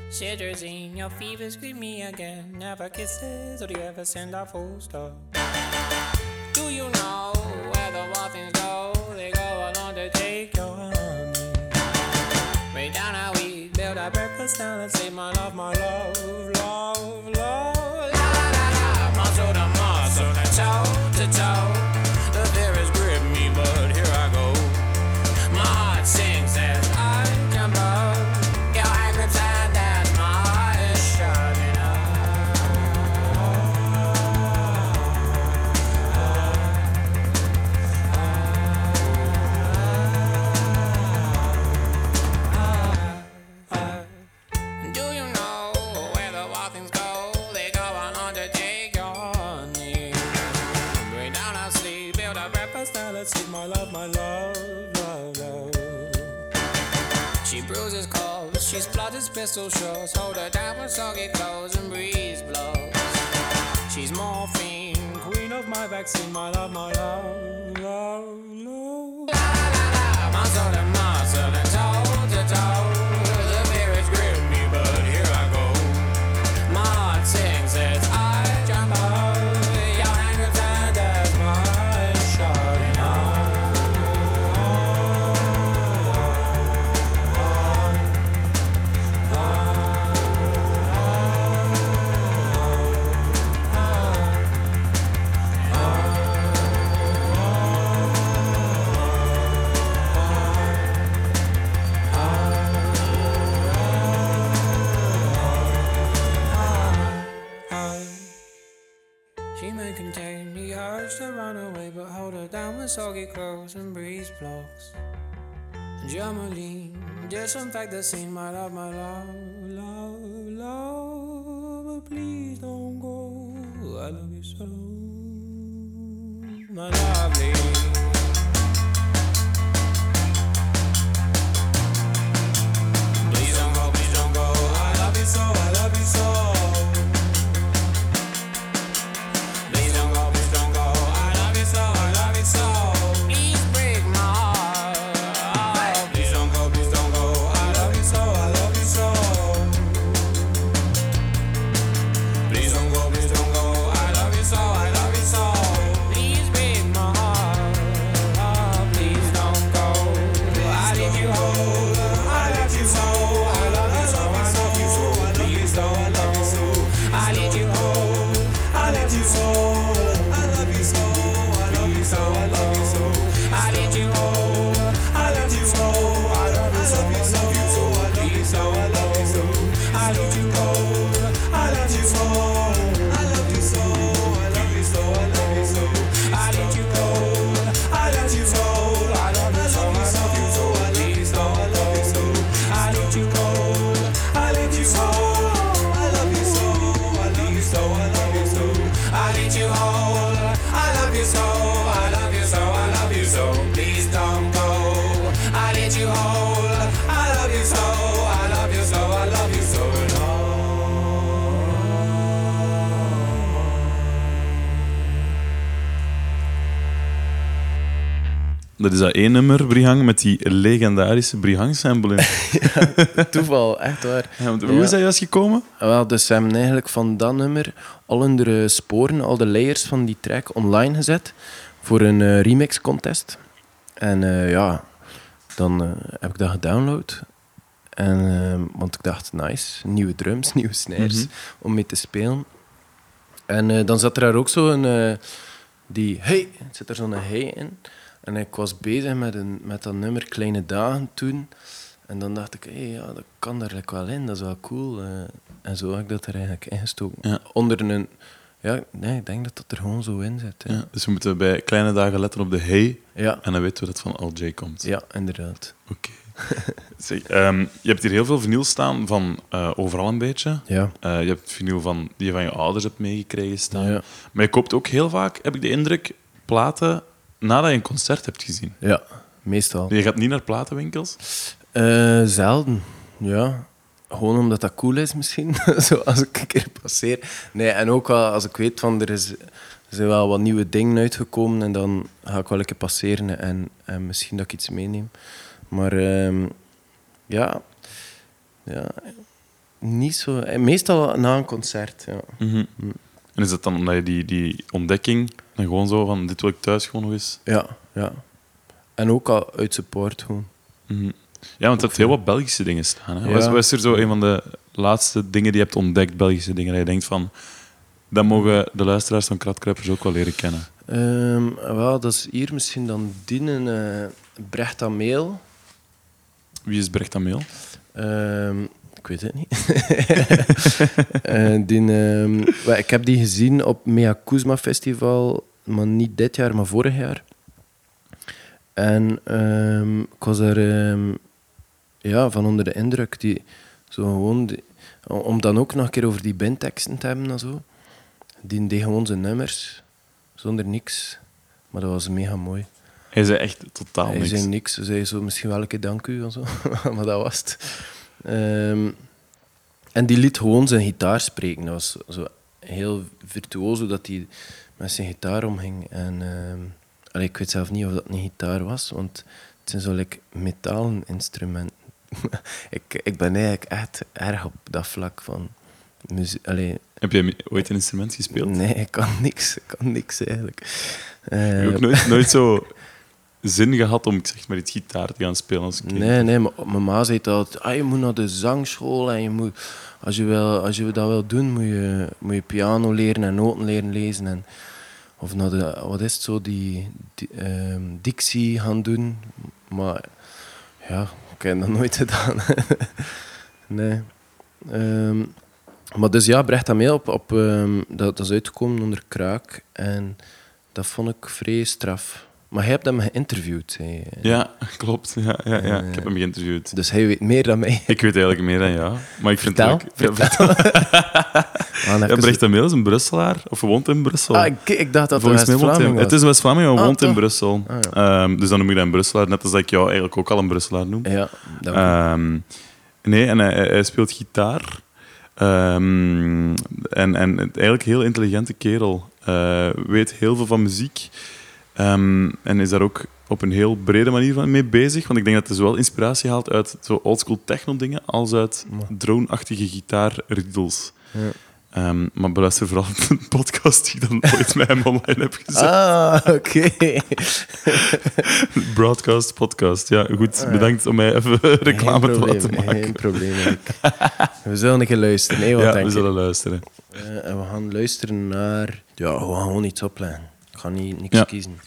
Citrazine, your fevers greet me again. Never kisses, or do you ever send a full stop? Do you know where the things go? They go along to take your honey. Way down how we build our breakfast down and say, my love, my love, pistol shots. Hold her down with soggy clothes and breeze blows. She's morphine, queen of my vaccine, my love, soggy clothes and breeze blocks. Germaline, disinfect the scene, my love, my love, love, is dat één nummer, Brihang, met die legendarische Brihang-sample in. Toeval, echt waar. Ja, want hoe is dat juist gekomen? Wel, dus ze hebben eigenlijk van dat nummer al hun sporen, al de layers van die track online gezet voor een eh, remix contest. En eh, ja, dan eh, heb ik dat gedownload. En, eh, want ik dacht, nice, nieuwe drums, nieuwe snares om mee te spelen. En eh, dan zat er daar ook zo een, eh, die hey, zit er zo'n hey in. En ik was bezig met, een, met dat nummer Kleine Dagen toen. En dan dacht ik, hé, ja, dat kan er like wel in, dat is wel cool. eh. en zo heb ik dat er eigenlijk ingestoken. Ja. Onder een... Ja, nee, ik denk dat dat er gewoon zo in zit. Ja, dus we moeten bij kleine dagen letten op de hey. Ja, En dan weten we dat het van Al J komt. ja inderdaad. Oké. Zeg, ehm, je hebt hier heel veel vinyl staan van eh, overal een beetje. Ja. Eh, je hebt vinyl van, die je van je ouders hebt meegekregen staan. Ja. Maar je koopt ook heel vaak, heb ik de indruk, platen nadat je een concert hebt gezien. ja, meestal. Je gaat niet naar platenwinkels. Eh, zelden, ja. Gewoon omdat dat cool is misschien, zo als ik een keer passeer. Nee, en ook wel als ik weet van er is er zijn wel wat nieuwe dingen uitgekomen en dan ga ik wel een keer passeren en, en misschien dat ik iets meeneem. Maar ehm, ja, ja, niet zo. en Meestal na een concert. Ja. Mhm. En is dat dan omdat je die, die ontdekking dan gewoon zo van dit wil ik thuis gewoon nog eens? Ja, ja. En ook al uit support gewoon. Mhm. Ja, want dat heeft heel wat Belgische dingen staan. Hè? Ja. Was, was er zo een van de laatste dingen die je hebt ontdekt, Belgische dingen, dat je denkt van dat mogen de luisteraars van Kratkruipers ook wel leren kennen? Ehm, wel, dat is hier misschien dan dienen eh Brecht aan Meel. Wie is Brecht Ameel? Ehm, ik weet het niet. Eh, die, ehm, ik heb die gezien op Mea Kuzma Festival, maar niet dit jaar, maar vorig jaar. En ehm, ik was er ehm, ja, van onder de indruk. Die, zo gewoon die- om dan ook nog een keer over die bandteksten te hebben en zo. Die deed gewoon zijn nummers, zonder niks. Maar dat was mega mooi. Hij zei echt totaal Hij niks. zei niks. Ze zei zo misschien wel een keer dank u en zo. maar dat was het. Ehm, en die liet gewoon zijn gitaar spreken. Dat was zo heel virtuoos hoe dat hij met zijn gitaar omging. En ehm, allee, ik weet zelf niet of dat een gitaar was, want het zijn zo like, metalen instrumenten. ik, ik ben eigenlijk echt erg op dat vlak van muziek. Allee, Heb jij ooit een instrument gespeeld? nee, ik kan niks. Ik kan niks eigenlijk. Eh, ook nooit, nooit zo zin gehad om zeg maar iets gitaar te gaan spelen als kind? Nee, nee, maar mijn ma zei altijd, ah, je moet naar de zangschool en je moet, als je, als je dat wil doen, moet je, moet je piano leren en noten leren lezen. En, of naar de, wat is het zo, die, die ehm, dictie gaan doen. Maar ja, ik heb dat nooit gedaan. nee. Ehm, maar dus ja, Brecht dat mee op, op ehm, dat, dat is uitgekomen onder Kraak. En dat vond ik vrij straf. Maar hij hebt hem geïnterviewd. Ja, klopt. Ja, ja, ja. Ik Eh, heb hem geïnterviewd. Dus hij weet meer dan mij. Ik weet eigenlijk meer dan ja. Maar ik vind Vertel, het leuk. Ja, vertel. Ja, even- Brecht Ameel is een Brusselaar, of woont in Brussel. Ah, ik, ik dacht dat het Volgens hij... West-Vlaming was. Het is West-Vlaming, maar Ah, woont in? Brussel. Ah, Ehm, dus dan noem ik dat een Brusselaar, net als dat ik jou eigenlijk ook al een Brusselaar noem. Ja, dat Ehm, nee, en hij, hij speelt gitaar. Ehm, en, en het- eigenlijk een heel intelligente kerel. Eh, weet heel veel van muziek. Ehm, en is daar ook op een heel brede manier van mee bezig. Want ik denk dat hij zowel inspiratie haalt uit zo oldschool techno dingen als uit drone-achtige gitaarriddles. Ja. Ehm, maar beluister vooral de podcast die ik dan ooit met hem online heb gezet. Ah, oké. Broadcast, podcast. Ja, goed. Bedankt om mij even reclame Geen te laten maken. Geen probleem. We zullen een keer luisteren. Nee, wat Ja, denk we je? zullen luisteren. En we gaan luisteren naar... Ja, we gaan gewoon iets opleggen. Ik ga niet, niks Ja. kiezen.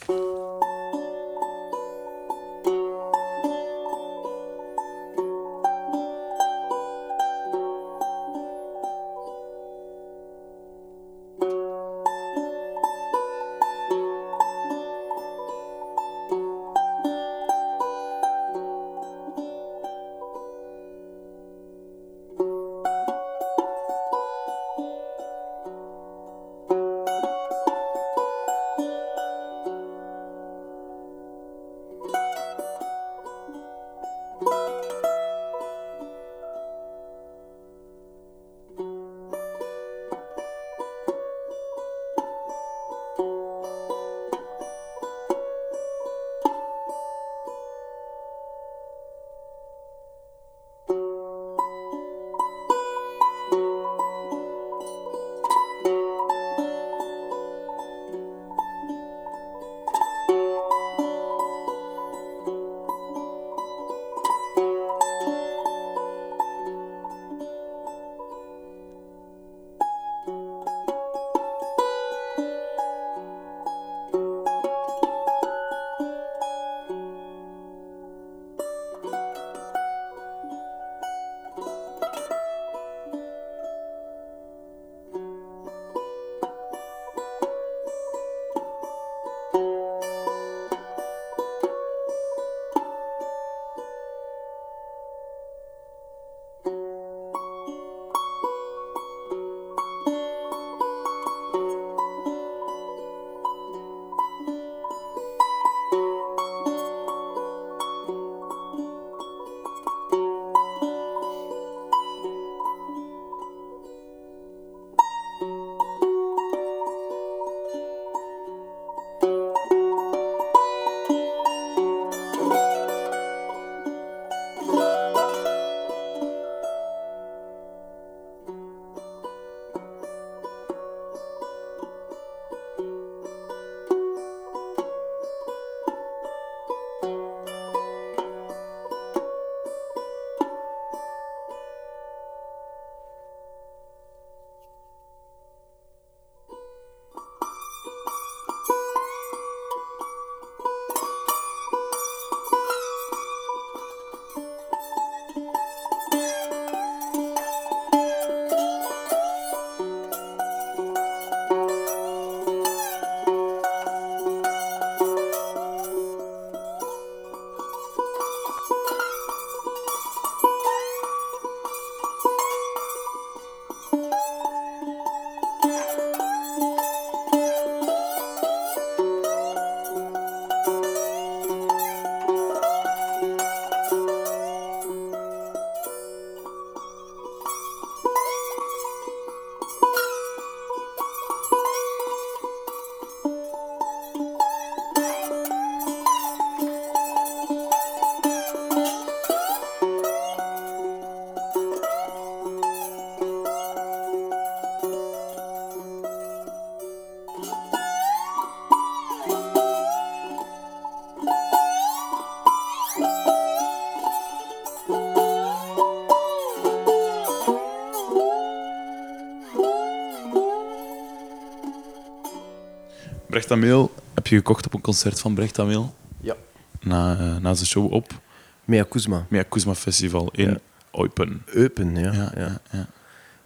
Brecht Ameel heb je gekocht op een concert van Brecht Ameel. Ja. Na, eh, na zijn show op Mea Kuzma. Mea Kuzma Festival in Ja. Eupen. Eupen, ja. Ja, ja. ja, ja.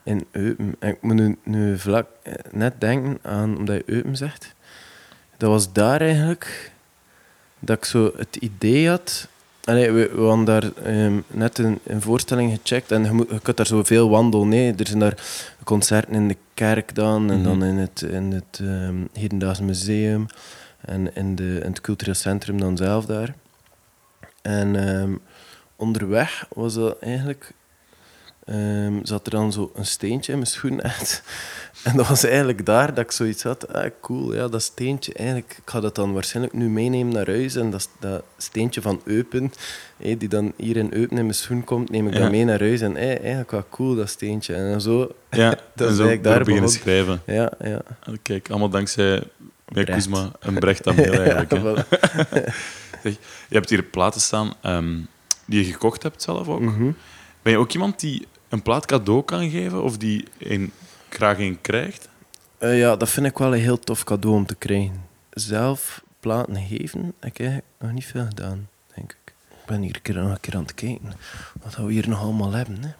In Eupen. En ik moet nu, nu vlak eh, net denken aan, omdat je Eupen zegt. Dat was daar eigenlijk dat ik zo het idee had. Allee, we, we hadden daar ehm, net een, een voorstelling gecheckt en je, moet, je kunt daar zoveel wandelen. Nee. Er zijn daar concerten in de kerk dan en dan in het, in het ehm, Hedendaags Museum en in, de, in het cultureel centrum dan zelf daar. En ehm, onderweg was dat eigenlijk ehm, zat er dan zo een steentje in mijn schoen echt. En dat was eigenlijk daar dat ik zoiets had. Ah, cool, ja, dat steentje. Eigenlijk, ik ga dat dan waarschijnlijk nu meenemen naar huis. En dat, dat steentje van Eupen, hé, die dan hier in Eupen in mijn schoen komt, neem ik Ja. dat mee naar huis. En hé, eigenlijk wel cool, dat steentje. En zo, Ja, Dat en zo eigenlijk daar beginnen schrijven. ja, ja. Ah, Kijk, allemaal dankzij Brecht. Kuzma en Brecht Ameel eigenlijk. Ja. Zeg, je hebt hier platen staan ehm, die je gekocht hebt zelf ook. Mhm. Ben je ook iemand die een plaat cadeau kan geven of die een, graag een krijgt? Eh, ja, dat vind ik wel een heel tof cadeau om te krijgen. Zelf platen geven, heb ik nog niet veel gedaan, denk ik. Ik ben hier een keer, nog een keer aan het kijken wat we hier nog allemaal hebben. Hè.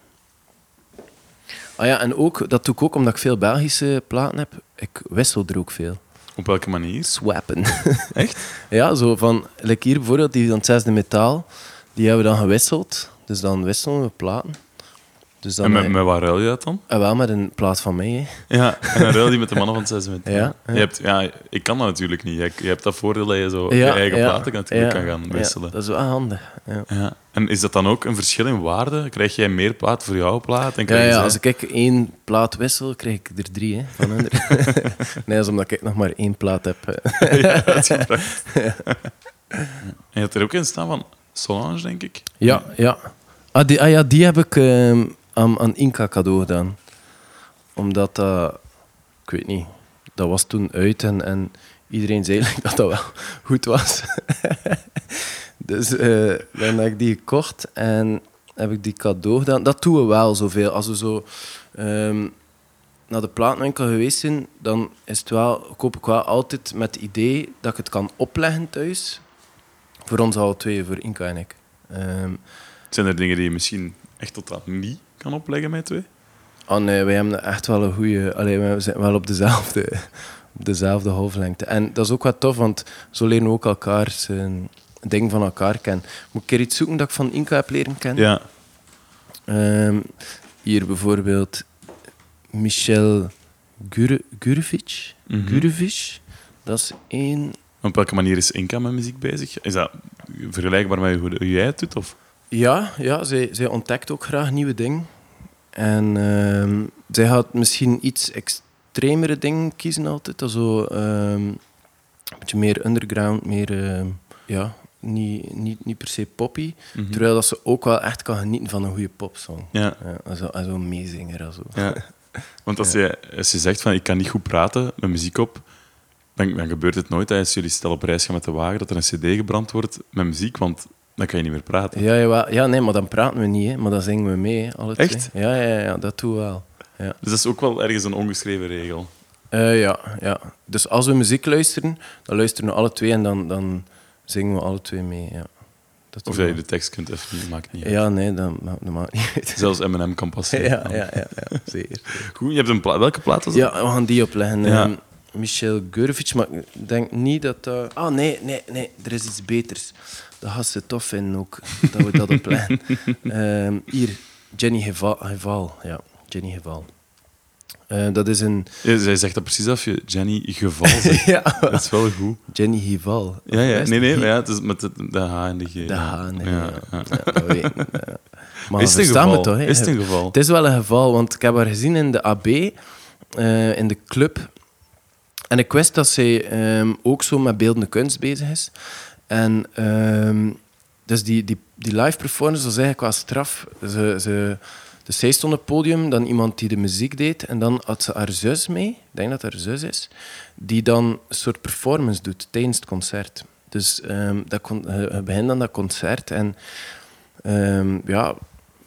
Ah ja, en ook, dat doe ik ook omdat ik veel Belgische platen heb. Ik wissel er ook veel. Op welke manier? Swappen. Echt? ja, zo van, like hier bijvoorbeeld, die van het zesde metaal, die hebben we dan gewisseld. Dus dan wisselen we platen. Dus dan, En met, eh, met waar ruil je dat dan? ah, wel met een plaat van mij. Hè. Ja, en dan ruil die met de mannen van het zesde met. Ja, ja. Je hebt, ja, ik kan dat natuurlijk niet. Je, je hebt dat voordeel dat je zo Ja, je eigen platen natuurlijk kan gaan ja, wisselen. dat is wel handig. Ja. En is dat dan ook een verschil in waarde? Krijg jij meer plaat voor jouw plaat? En krijg je ja, als ik één plaat wissel, krijg ik er drie hè, van hun. nee, dat is omdat ik nog maar één plaat heb. Ja, uitgebracht. En je had er ook in staan van Solange, denk ik. Ja, ja. Ah, die, ah, ja, die heb ik ehm, aan, aan Inca cadeau gedaan. Omdat dat... Ik weet niet. Dat was toen uit en, en iedereen zei dat dat wel goed was. dus eh, dan heb ik die gekocht en heb ik die cadeau gedaan. Dat doen we wel zoveel. Als we zo ehm, naar de platenwinkel geweest zijn, dan is het wel, koop ik wel altijd met het idee dat ik het kan opleggen thuis. Voor ons alle twee, voor Inca en ik. Ehm, Zijn er dingen die je misschien echt totaal niet kan opleggen met twee? Oh nee, wij hebben echt wel een goede. Alleen we zijn wel op dezelfde, op dezelfde golflengte. En dat is ook wat tof, want zo leren we ook elkaar zijn ding van elkaar kennen. Moet ik keer iets zoeken dat ik van Inca heb leren kennen? Ja. Ehm, hier bijvoorbeeld Michel Gure, Gurevic. Mhm. Gurevic. Dat is één. Op welke manier is Inca met muziek bezig? Is dat vergelijkbaar met hoe, hoe jij het doet? Of? Ja, ja zij, zij ontdekt ook graag nieuwe dingen. En ehm, zij gaat misschien iets extremere dingen kiezen altijd. Zo, ehm, een beetje meer underground, meer... ehm, ja, niet, niet, niet per se poppy. Mhm. Terwijl dat ze ook wel echt kan genieten van een goede popsong. Ja. Ja, en zo- en zo'n meezinger. Zo. ja. Want als, je, als je zegt van ik kan niet goed praten met muziek op, dan, dan gebeurt het nooit dat als jullie stel op reis gaan met de wagen dat er een cd gebrand wordt met muziek, want dan kan je niet meer praten. Ja, jawel. ja, nee, maar dan praten we niet, hè, maar dan zingen we mee. Hè, alle twee. Echt? Ja, ja, ja, dat doen we wel. Ja. Dus dat is ook wel ergens een ongeschreven regel. Eh, ja, ja. Dus als we muziek luisteren, dan luisteren we alle twee en dan, dan zingen we alle twee mee. Ja. Dat Of dat je de tekst kunt even maakt niet uit. Ja, nee, dat, ma- dat maakt niet uit. Zelfs M&M kan passeren. Ja, ja, ja, ja zeker. Goed, je hebt een welke plaat was dat? Ja, we gaan die opleggen. Ja. Ehm, Michel Gurvic, maar ik denk niet dat dat... Ah, nee, nee, nee, er is iets beters. Dat gaat ze tof vinden ook, dat we dat opleggen. Ehm, hier, Jenny Geval, Geval. Ja, Jenny Geval. Eh, dat is een... Ja, zij zegt dat precies als je Jenny Geval zegt. ja, Dat is wel goed. Jenny Geval. Ja, ja. Nee, nee, maar ja, het is met de, de H en de G. De H, nee. Ja, Ja, ja. ja, dat weet ik. ja. Maar Is het een geval? toch? Is het een geval? Het is wel een geval, want ik heb haar gezien in de AB, eh, in de club. En ik wist dat zij ehm, ook zo met beeldende kunst bezig is. En ehm, dus die, die, die live performance was eigenlijk wel straf. Ze, ze, dus zij stond op het podium, dan iemand die de muziek deed. En dan had ze haar zus mee, ik denk dat haar zus is, die dan een soort performance doet tijdens het concert. Dus ehm, dat kon, je begint dan dat concert en ehm, ja,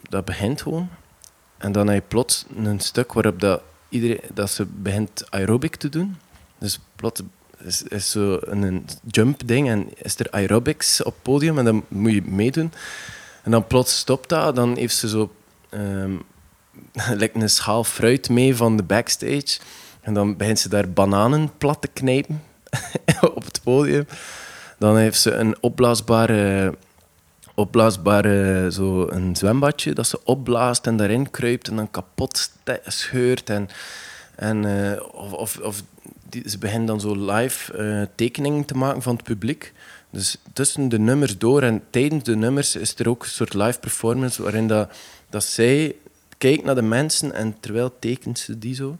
dat begint gewoon. En dan heb je plots een stuk waarop dat iedereen, dat ze begint aerobic te doen. Dus plots is, is zo een, een jump ding en is er aerobics op het podium en dan moet je meedoen. En dan plots stopt dat, dan heeft ze zo like een schaal fruit mee van de backstage. En dan begint ze daar bananen plat te knijpen op het podium. Dan heeft ze een opblaasbare, opblaasbare zo een zwembadje dat ze opblaast en daarin kruipt en dan kapot scheurt. En, en, eh, of, of die, ze begint dan zo live eh, tekeningen te maken van het publiek. Dus tussen de nummers door en tijdens de nummers is er ook een soort live performance waarin dat, dat zij kijkt naar de mensen en terwijl tekent ze die zo.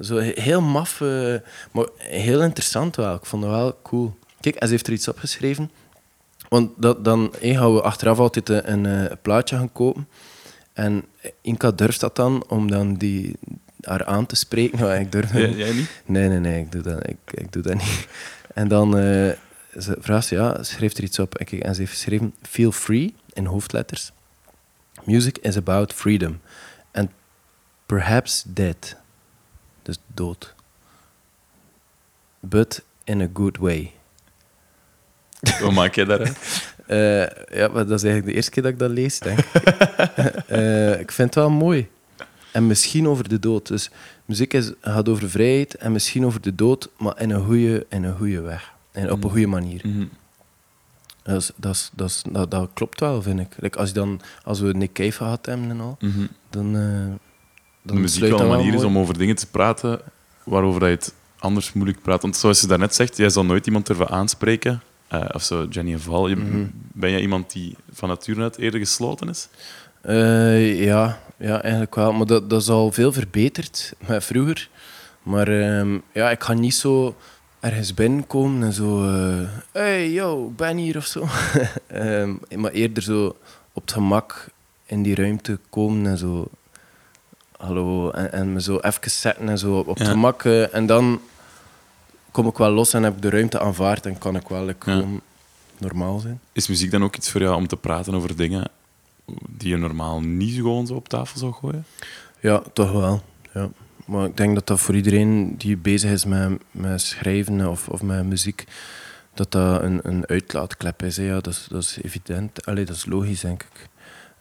Zo he- heel maf, eh, maar heel interessant wel. Ik vond het wel cool. Kijk, en ze heeft er iets opgeschreven. Want dat, dan eh, gaan we achteraf altijd een, een eh, plaatje gaan kopen. En Inka durft dat dan, om dan die, haar aan te spreken. Maar ik durf Jij, niet. Nee, nee, nee, ik doe dat, ik, ik doe dat niet. En dan eh, ze vraagt ze, ja, schreef er iets op. En, kijk, en ze heeft geschreven, feel free, in hoofdletters. Music is about freedom. And perhaps dead. Dus dood. But in a good way. Hoe maak jij daaruit? Eh, ja, maar dat is eigenlijk de eerste keer dat ik dat lees, denk ik. Eh, ik vind het wel mooi. En misschien over de dood. Dus muziek is, gaat over vrijheid en misschien over de dood, maar in een goede, in een goede weg. En op een goede manier. Mhm. Dat, is, dat, is, dat, is, dat, dat klopt wel, vind ik. Like als, je dan, als we Nick Cave gehad hebben en al, Mhm. dan, eh dan de muziek sluit wel een manier is om over dingen te praten waarover dat je het anders moeilijk praat. Want zoals je daarnet zegt, jij zal nooit iemand durven aanspreken. Eh, of zo, Jenny en Val. Je- Mhm. Ben jij iemand die van nature uit eerder gesloten is? Eh, ja, ja, eigenlijk wel. Maar dat, dat is al veel verbeterd met vroeger. Maar ehm, ja, ik ga niet zo ergens binnenkomen en zo... eh, hey, yo, ik ben hier of zo. Ehm, maar eerder zo op het gemak in die ruimte komen en zo... Hallo, en, en me zo even zetten en zo op het Ja. gemak. eh, en dan kom ik wel los en heb ik de ruimte aanvaard en kan ik wel like, Ja. gewoon normaal zijn. Is muziek dan ook iets voor jou om te praten over dingen die je normaal niet gewoon zo op tafel zou gooien? Ja, toch wel. Ja. Maar ik denk dat dat voor iedereen die bezig is met, met schrijven of, of met muziek, dat dat een, een uitlaatklep is. Ja, dat, is dat evident. Allee, dat is logisch, denk ik.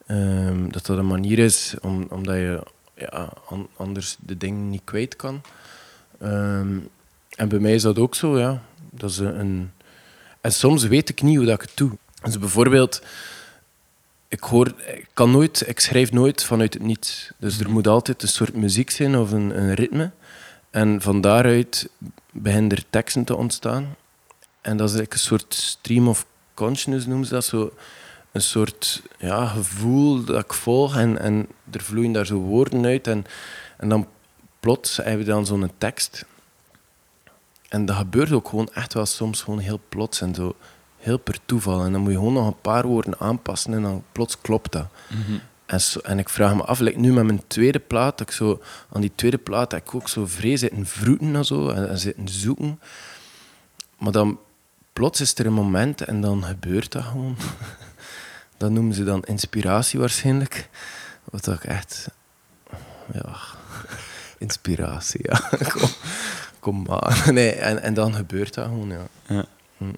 Ehm, dat dat een manier is om, omdat je ja, an- anders de dingen niet kwijt kan. Ehm, en bij mij is dat ook zo, ja. Dat is een- En soms weet ik niet hoe dat ik het doe. Dus bijvoorbeeld, ik, hoor, ik, kan nooit, ik schrijf nooit vanuit het niets. Dus er moet altijd een soort muziek zijn of een, een ritme. En van daaruit beginnen er teksten te ontstaan. En dat is eigenlijk een soort stream of consciousness, noemen ze dat. Zo een soort ja, gevoel dat ik volg en, en er vloeien daar zo woorden uit. En, en dan plots hebben we dan zo'n tekst. En dat gebeurt ook gewoon echt wel soms gewoon heel plots en zo. Heel per toeval. En dan moet je gewoon nog een paar woorden aanpassen en dan plots klopt dat. En, zo, en ik vraag me af, like nu met mijn tweede plaat, dat ik zo, aan die tweede plaat heb ik ook zo vrees zitten vroeten en zo, en, en zitten zoeken. Maar dan plots is er een moment en dan gebeurt dat gewoon. dat noemen ze dan inspiratie waarschijnlijk. Wat ik echt... Ja... Inspiratie, ja. kom, kom maar. Nee, en, en dan gebeurt dat gewoon, ja. Ja.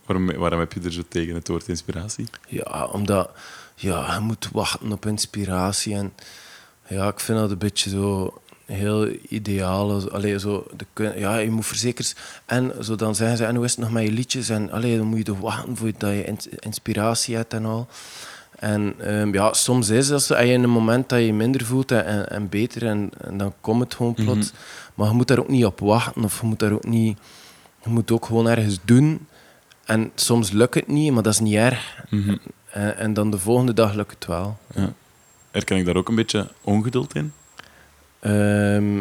Waarom, waarom heb je er zo tegen het woord inspiratie? Ja, omdat ja, je moet wachten op inspiratie. En ja, ik vind dat een beetje zo heel ideaal. Allee, zo de, ja, je moet verzekerd... En zo dan zeggen ze, en hoe is het nog met je liedjes? En allee, dan moet je toch wachten voordat je ins- inspiratie hebt en al. En ehm, ja, soms is dat je in een moment dat je je minder voelt en, en, en beter, en, en dan komt het gewoon plots. Maar je moet daar ook niet op wachten, of je moet daar ook niet... Je moet ook gewoon ergens doen. En soms lukt het niet, maar dat is niet erg. En, en dan de volgende dag lukt het wel. Ja. Herken ik daar ook een beetje ongeduld in? Ehm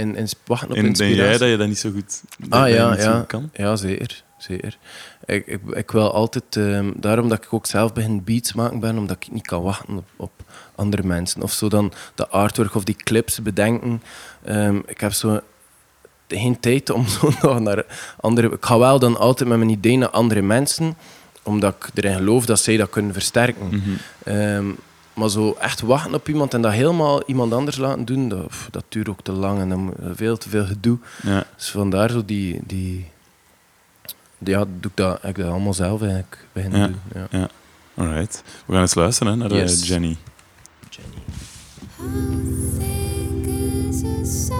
en, en wachten op denk inspiratie. jij dat je dat niet zo goed, Ah ja, ja. kan? ja zeker. zeker. Ik, ik, ik wil altijd, ehm, daarom dat ik ook zelf begin beats maken ben, omdat ik niet kan wachten op, op andere mensen. Of zo dan de artwork of die clips bedenken. Ehm, ik heb zo geen tijd om zo nog naar andere... Ik ga wel dan altijd met mijn ideeën naar andere mensen, omdat ik erin geloof dat zij dat kunnen versterken. Mhm. Ehm, maar zo echt wachten op iemand en dat helemaal iemand anders laten doen, dat, pff, dat duurt ook te lang en dan veel te veel gedoe. Ja. Dus vandaar zo die, die, ja, doe ik dat, ik dat allemaal zelf eigenlijk beginnen Ja. doen. Ja. Ja. Alright. We gaan eens luisteren hè, naar eh, Yes. Jenny. Think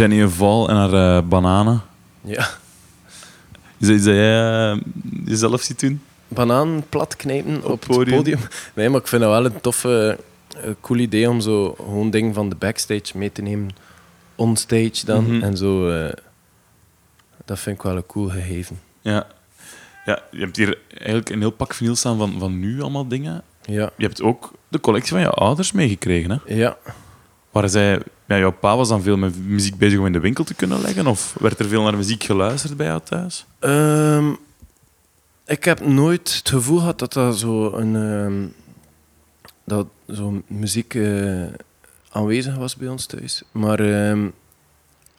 Jenny val en haar eh, bananen. ja. Is dat iets dat jij eh, jezelf ziet doen? Banaan plat knijpen op, podium. het podium. Nee, maar ik vind dat wel een toffe, eh, cool idee om zo gewoon dingen van de backstage mee te nemen. Onstage dan. Mhm. En zo. eh, dat vind ik wel een cool gegeven. Ja. ja. Je hebt hier eigenlijk een heel pak vinyl staan van, van nu allemaal dingen. Ja. Je hebt ook de collectie van je ouders meegekregen, hè? Ja. Waar zij... Ja, jouw pa was dan veel met muziek bezig om in de winkel te kunnen leggen? Of werd er veel naar muziek geluisterd bij jou thuis? Ehm, ik heb nooit het gevoel gehad dat dat zo een ehm, dat zo muziek eh, aanwezig was bij ons thuis. Maar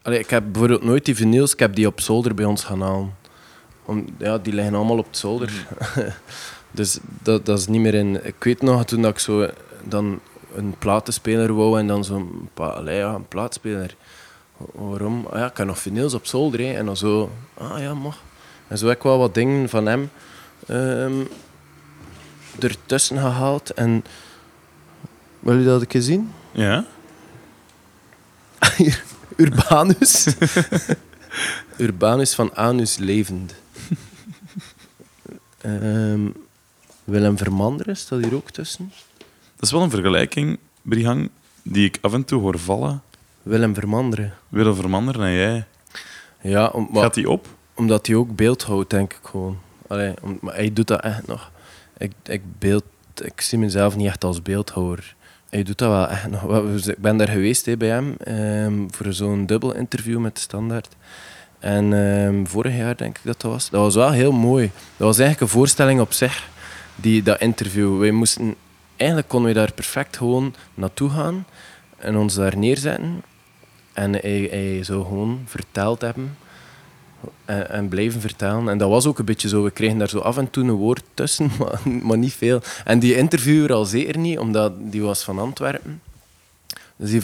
allee, ik heb bijvoorbeeld nooit die vinyls, ik heb die op zolder bij ons gaan halen. Om, ja, die liggen allemaal op het zolder. dus dat, dat is niet meer in. Ik weet nog toen dat ik zo dan een platenspeler wou en dan zo'n allee, ja, een plaatspeler. Waarom? Ah ja, ik heb nog vinyls op zolder. hè. En dan zo, ah ja, mag. En zo heb ik wel wat dingen van hem ehm ertussen gehaald. En wil je dat een keer zien? Ja? Urbanus. Urbanus van Anus Levend. Ehm, Willem Vermanderen staat hier ook tussen. Dat is wel een vergelijking, Brihang, die ik af en toe hoor vallen. Willem Vermanderen. Willem Vermanderen en jij. Ja, om, maar- Gaat die op? omdat hij ook beeld houdt, denk ik gewoon. Allee, om- maar hij doet dat echt nog. Ik, ik, beeld, ik zie mezelf niet echt als beeldhouwer. Hij doet dat wel echt nog. Ik ben daar geweest hè, bij hem ehm, voor zo'n dubbel interview met de Standaard. En ehm, vorig jaar denk ik dat dat was. Dat was wel heel mooi. Dat was eigenlijk een voorstelling op zich, die, dat interview. Wij moesten, eigenlijk konden we daar perfect gewoon naartoe gaan en ons daar neerzetten. En hij, hij zou gewoon verteld hebben en, en blijven vertellen. En dat was ook een beetje zo. We kregen daar zo af en toe een woord tussen, maar, maar niet veel. En die interviewer al zeker niet, omdat die was van Antwerpen. Dus die,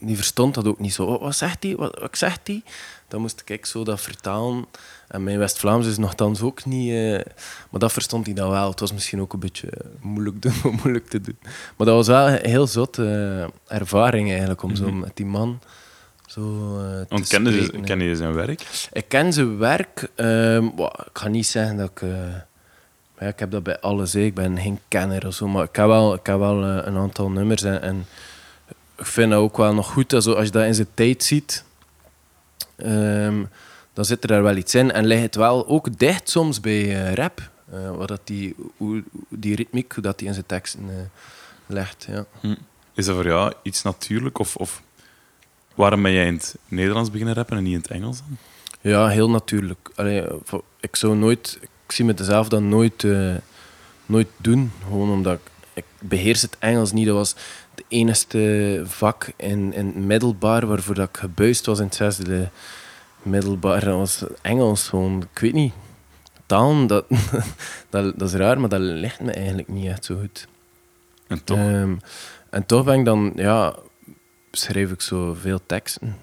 die verstond dat ook niet zo. Wat, zegt hij? Wat, wat zegt hij? Dan moest ik zo dat vertalen. En mijn West-Vlaams is nogthans ook niet... eh, maar dat verstond hij dan wel. Het was misschien ook een beetje moeilijk, doen, moeilijk te doen. Maar dat was wel een heel zot eh, ervaring eigenlijk, om zo met die man zo eh, te spreken, hè. ken je zijn werk? Ik ken zijn werk. ehm, ik ga niet zeggen dat ik... maar ja, ik heb dat bij alles. hè. Ik ben geen kenner of zo. Maar ik heb wel, ik heb wel een aantal nummers. En, en ik vind dat ook wel nog goed. Zo, als je dat in zijn tijd ziet... ehm, dan zit er daar wel iets in. En ligt het wel ook dicht soms bij eh, rap. eh, wat dat die, hoe, die ritmiek, hoe dat die in zijn teksten eh, legt. Ja. Is dat voor jou iets natuurlijk? Of, of waarom ben jij in het Nederlands beginnen rappen en niet in het Engels dan? Ja, heel natuurlijk. Allee, ik zou nooit, ik zie mezelf dat nooit, nooit doen. Gewoon omdat ik, ik beheers het Engels niet. Dat was het enige vak in, in het middelbaar waarvoor dat ik gebuist was in het zesde middelbaar. Dat was Engels gewoon. Ik weet niet. Talen, dat, dat, dat is raar, maar dat ligt me eigenlijk niet echt zo goed. En toch? Ehm, en toch ben ik dan, ja, schrijf ik zo veel teksten.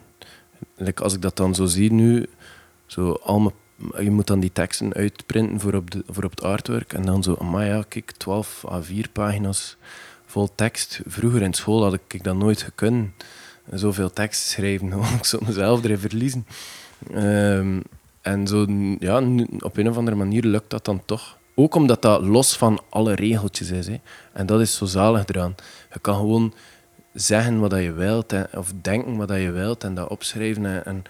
Like als ik dat dan zo zie nu, zo al mijn- je moet dan die teksten uitprinten voor op, de, voor op het artwork. En dan zo, maar ja, kijk, 12 A4 pagina's vol tekst. Vroeger in school had ik dat nooit gekund. Zoveel tekst schrijven, gewoon, ik zou mezelf erin verliezen. Ehm, en zo, ja, op een of andere manier lukt dat dan toch. Ook omdat dat los van alle regeltjes is. Hè. En dat is zo zalig eraan. Je kan gewoon zeggen wat je wilt, en, of denken wat je wilt, en dat opschrijven. En,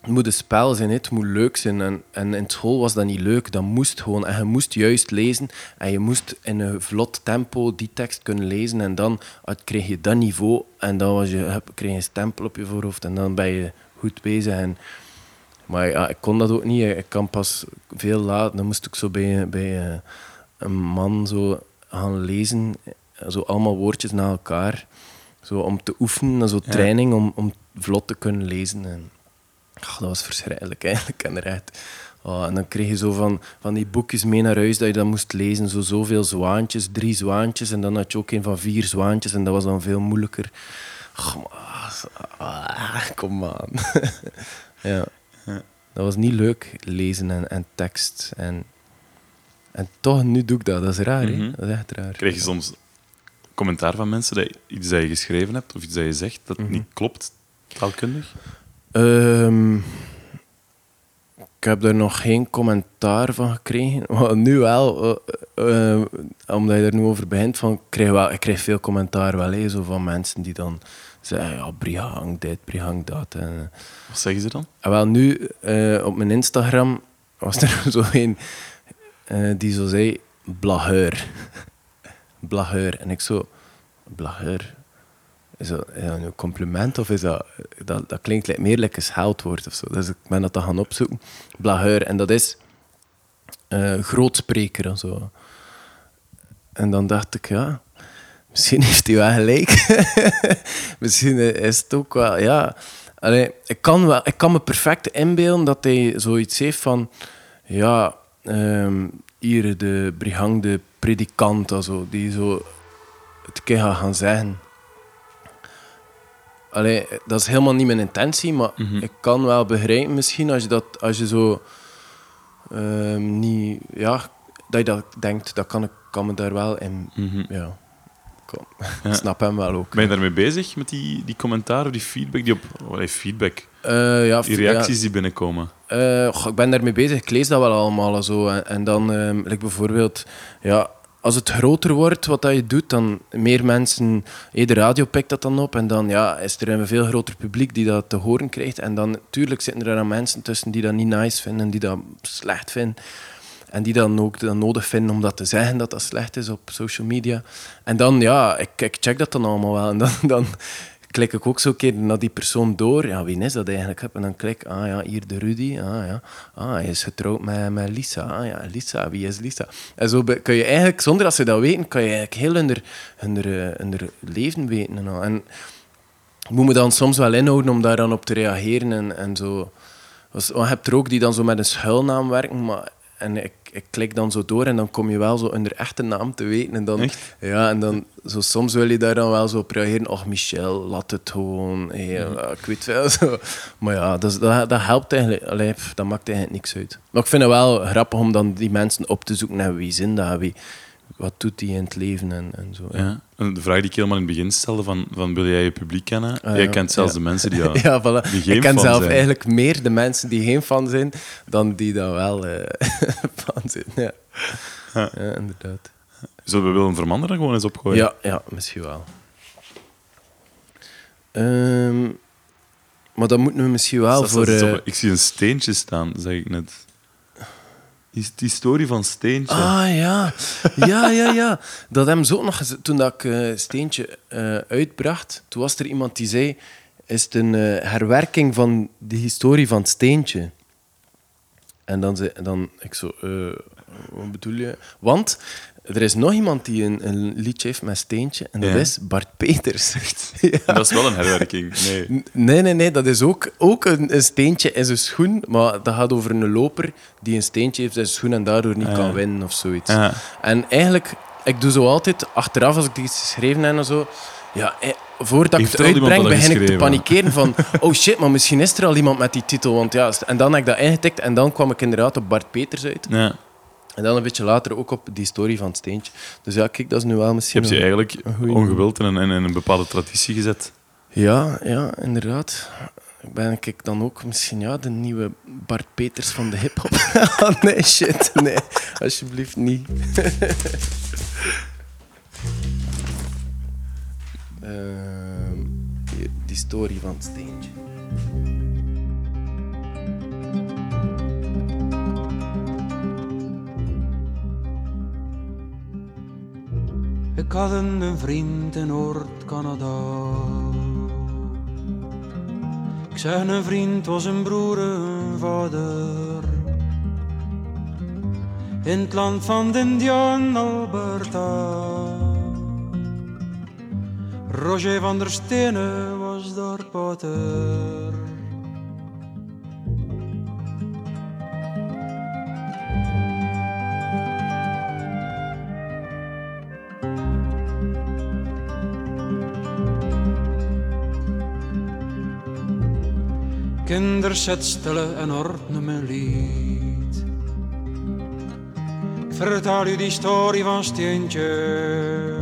het moet een spel zijn, het moet leuk zijn. En, en in school was dat niet leuk. Dat moest gewoon. En je moest juist lezen. En je moest in een vlot tempo die tekst kunnen lezen. En dan uit- kreeg je dat niveau. En dan was je, kreeg je een stempel op je voorhoofd. En dan ben je goed bezig. En, maar ja, ik kon dat ook niet. Ik kan pas veel later. Dan moest ik zo bij, bij eh, een man zo gaan lezen. Zo allemaal woordjes na elkaar. Zo om te oefenen. Zo training om, om vlot te kunnen lezen. En, ach, dat was verschrikkelijk eigenlijk. inderdaad. Oh, en dan kreeg je zo van, van die boekjes mee naar huis dat je dat moest lezen. Zo zoveel zwaantjes, drie zwaantjes. En dan had je ook een van vier zwaantjes. En dat was dan veel moeilijker. Ach, maar, ah, kom aan. ja. Dat was niet leuk, lezen en, en tekst. En, en toch, nu doe ik dat. Dat is raar, hè? Mhm. Dat is echt raar. Krijg je soms commentaar van mensen dat iets dat je geschreven hebt of iets dat je zegt dat Mhm. niet klopt, taalkundig? Ehm, ik heb daar nog geen commentaar van gekregen. Maar nu wel, eh, eh, omdat je er nu over begint, van, ik, krijg wel, ik krijg veel commentaar wel, zo van mensen die dan zeggen, ja, Brihang dit, Brihang dat. En, Wat zeggen ze dan? en wel nu, eh, op mijn Instagram, was er zo een eh, die zo zei, blageur. blageur. En ik zo, blageur? Is dat, is dat nu een compliment of is dat... Dat, dat klinkt meer like een scheldwoord of zo. Dus ik ben dat dan gaan opzoeken. Blageur. En dat is eh grootspreker en zo. En dan dacht ik, ja... Misschien heeft hij wel gelijk. misschien is het ook wel... Ja, Allee, ik, kan wel, ik kan me perfect inbeelden dat hij zoiets heeft van... Ja, ehm, hier de brigang, de predikant, zo, die zo het keer gaat gaan zeggen. Allee, dat is helemaal niet mijn intentie, maar ik kan wel begrijpen misschien als je, dat, als je zo ehm, niet... Ja, dat je dat denkt, dat kan ik kan me daar wel in... Ja, kom. ik snap hem wel ook. Ben je daarmee bezig met die, die commentaar of die feedback? Die op, feedback? Eh, ja, Die ja, reacties die binnenkomen. Eh, goh, ik ben daarmee bezig. Ik lees dat wel allemaal en zo. En, en dan, ehm, like bijvoorbeeld, ja, als het groter wordt wat dat je doet, dan meer mensen, hey, de radio pikt dat dan op. En dan ja, is er een veel groter publiek die dat te horen krijgt. En dan natuurlijk zitten er dan mensen tussen die dat niet nice vinden, die dat slecht vinden. En die dan ook dan nodig vinden om dat te zeggen dat dat slecht is op social media. En dan, ja, ik, ik check dat dan allemaal wel. En dan, dan klik ik ook zo keer naar die persoon door. Ja, wie is dat eigenlijk? En dan klik ah ja, hier de Rudy. Ah ja, ah, hij is getrouwd met, met Lisa. Ah ja, Lisa, wie is Lisa? En zo kun je eigenlijk, zonder dat ze dat weten, kan je eigenlijk heel hun, hun, hun leven weten. En, en moet me dan soms wel inhouden om daar dan op te reageren en, en zo. Je hebt er ook die dan zo met een schuilnaam werken, maar en ik, ik klik dan zo door en dan kom je wel zo hun echte naam te weten. En dan, Echt? Ja, en dan zo, soms wil je daar dan wel zo op reageren. Och, Michel, laat het gewoon. Hey, eh, Ik weet wel zo. Maar ja, dat, is- dat, dat helpt eigenlijk. Allee, dat maakt eigenlijk niks uit. Maar ik vind het wel grappig om dan die mensen op te zoeken naar wie zijn dat, wie, wat doet die in het leven en, en zo. Ja. En de vraag die ik helemaal in het begin stelde, van, van wil jij je publiek kennen? Ah, jij ja. kent zelfs Ja. de mensen die, ja, Ja, voilà. die geen ik ken zelf zijn. eigenlijk meer de mensen die geen fan zijn dan die dan wel eh, fan zijn. Ja. Ja. inderdaad. Zullen we Willem Vermander er gewoon eens opgooien? Ja, ja, misschien wel. Ehm, maar dan moeten we misschien wel Dat voor... eh, ik zie een steentje staan, zeg ik net. Die, story van Steentje. Ah ja, ja, ja, ja. Dat ze ook nog Toen dat ik eh, Steentje eh, uitbracht, toen was er iemand die zei: Is het een eh, herwerking van de historie van Steentje? En dan zei dan, ik zo: Wat bedoel je? Want er is nog iemand die een, een liedje heeft met Steentje, en dat Ja. is Bart Peters. ja. Dat is wel een herwerking. Nee. Nee, nee, nee, dat is ook, ook een, een steentje in zijn schoen, maar dat gaat over een loper die een steentje heeft in zijn schoen en daardoor niet Ah, kan winnen of zoiets. Ja. En eigenlijk, ik doe zo altijd, achteraf als ik iets geschreven heb en zo, ja, eh, voordat ik het uitbreng, begin ik te panikeren van, oh shit, maar misschien is er al iemand met die titel, want ja, en dan heb ik dat ingetikt en dan kwam ik inderdaad op Bart Peters uit. Ja. En dan een beetje later ook op die story van het steentje. Dus ja, kijk, dat is nu wel Je misschien... hebt je een- eigenlijk ongewild in een, in een bepaalde traditie gezet. Ja, ja, inderdaad. Ben ik dan ook misschien ja, de nieuwe Bart Peters van de hip-hop? Ah, nee, shit. Nee, alsjeblieft niet. Hier, die story van het steentje. Ik had een vriend in Noord-Canada. Ik zeg een vriend was een broer, een vader. In het land van de Indiaan Alberta. Roger van der Stenen was daar pater. Kinders stille en ordnen mijn lied. Ik vertel u die story van Steentje.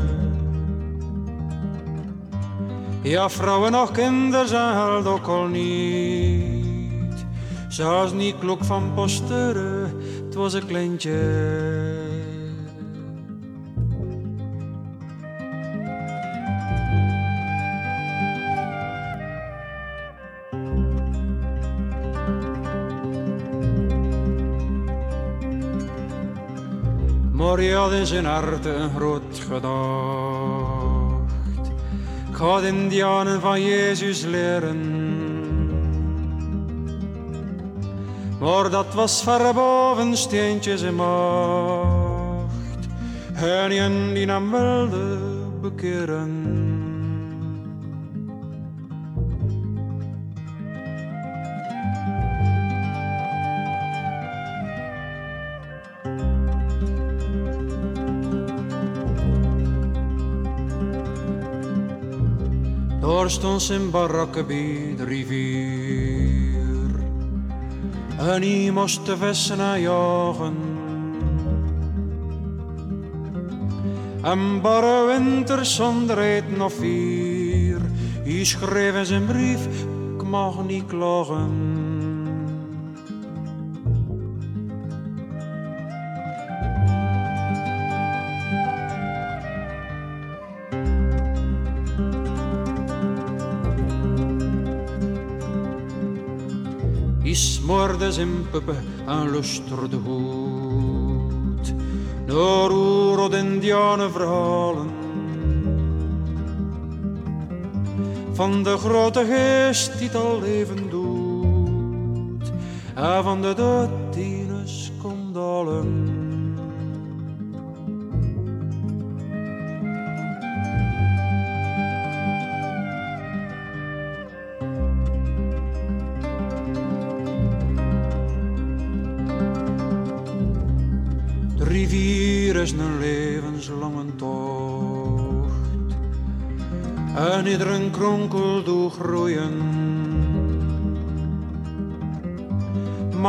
Ja, vrouwen nog kinderen zijn held ook al niet. Zelfs niet klok van posteren, het was een kleintje. Had in zijn hart een groot gedacht. Ik ga de indianen van Jezus leren. Maar dat was ver boven steentjes en macht. En die hem wilde bekeren. Daar stond zijn barakken de rivier. En hij moest de vissen en jagen. En barre winter zonder eten of vier. Hij schreef in zijn brief, ik mag niet klagen. Mordes in puppe aan lusterde goed. Door oerod verhalen. Van de grote geest die het al leven doet. En van de dood die komt dalen.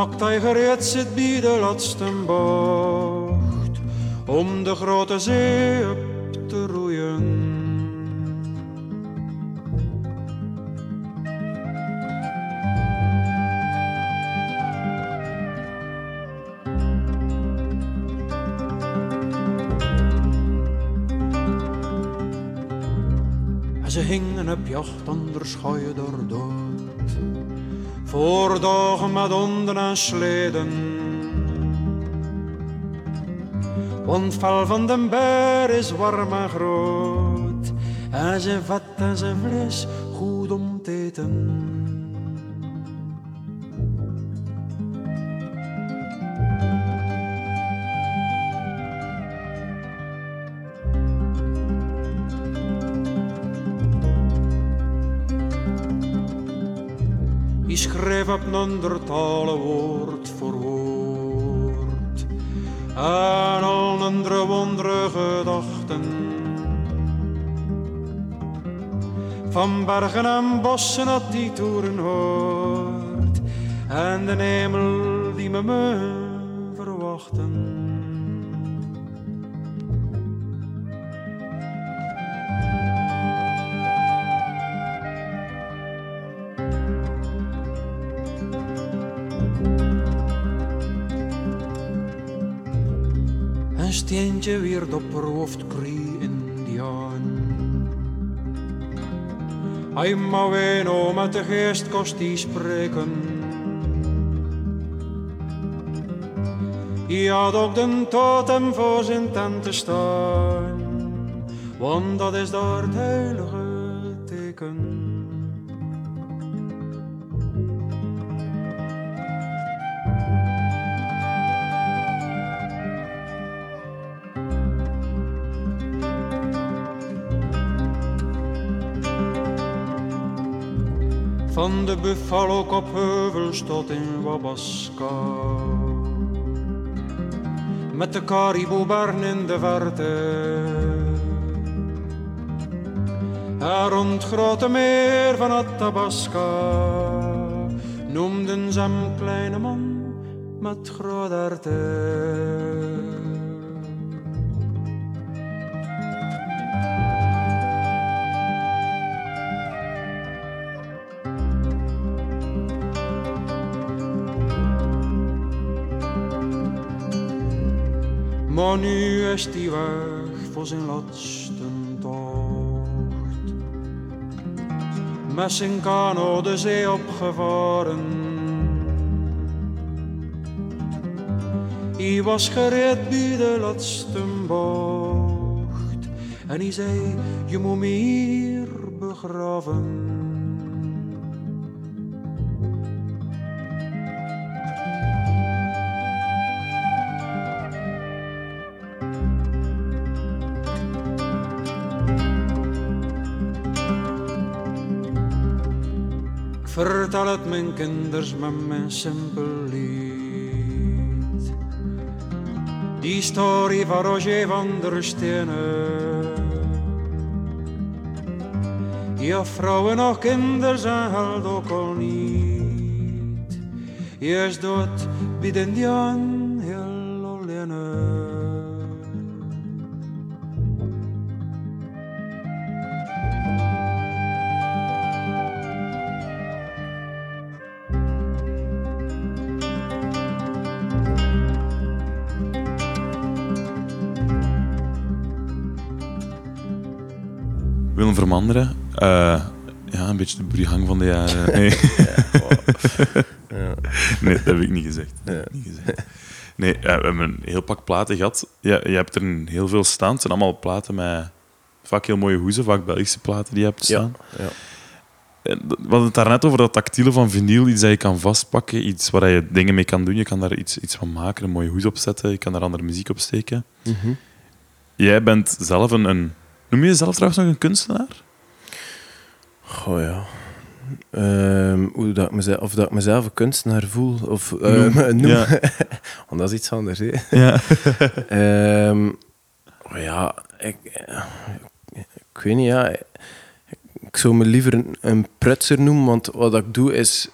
Maakt hij gereed zit bij de laatste bocht. Om de grote zee op te roeien. En ze hingen op jacht, anders ga je er dood. Voor dagen met honden en sleden. Want vel van den beer is warm en groot. En zijn vet en zijn vlees goed om. Neandertalen woord voor woord. En al andere wondere gedachten. Van bergen en bossen had die toeren hoort. En de hemel die me me verwachten. Maar ween met de geest kost die spreken. Hij had ook de totem voor zijn tent te staan, want dat is daar Van de buffalo kopheuvels tot in Wabaska. Met de kariboebarn in de verte. En rond grote meer van Athabasca noemden ze hem kleine man met grote. Maar nu is die weg voor zijn laatste tocht. Met zijn kano de zee opgevaren. Hij was gereed bij de laatste bocht. En hij zei, je moet me hier begraven. Vertel het mijn kinders met mijn simpel lied. Die story van Roger van der Stenen. Ja, vrouwen nog kinderen zijn held ook al niet. Je is dood bij de Vermanderen. Eh, ja, een beetje de bruggang van de jaren. Nee. nee, dat heb ik niet gezegd. Ik niet gezegd. Nee, ja, we hebben een heel pak platen gehad. Ja, je hebt er een heel veel staan. Het zijn allemaal platen met vaak heel mooie hoezen, vaak Belgische platen die je hebt staan. ja. We hadden het daarnet over dat tactiele van vinyl, iets dat je kan vastpakken, iets waar je dingen mee kan doen. Je kan daar iets, iets van maken, een mooie hoes op zetten, je kan daar andere muziek op steken. Mhm. Jij bent zelf een, een... Noem je jezelf trouwens nog een kunstenaar? Goh ja. Ehm, hoe dat ik mezelf, of dat ik mezelf een kunstenaar voel. Of Noem. ehm, noem. Ja. Want dat is iets anders. Ja. Ehm, oh ja, ik, ik weet niet, ja. Ik zou me liever een, een prutser noemen, want wat ik doe is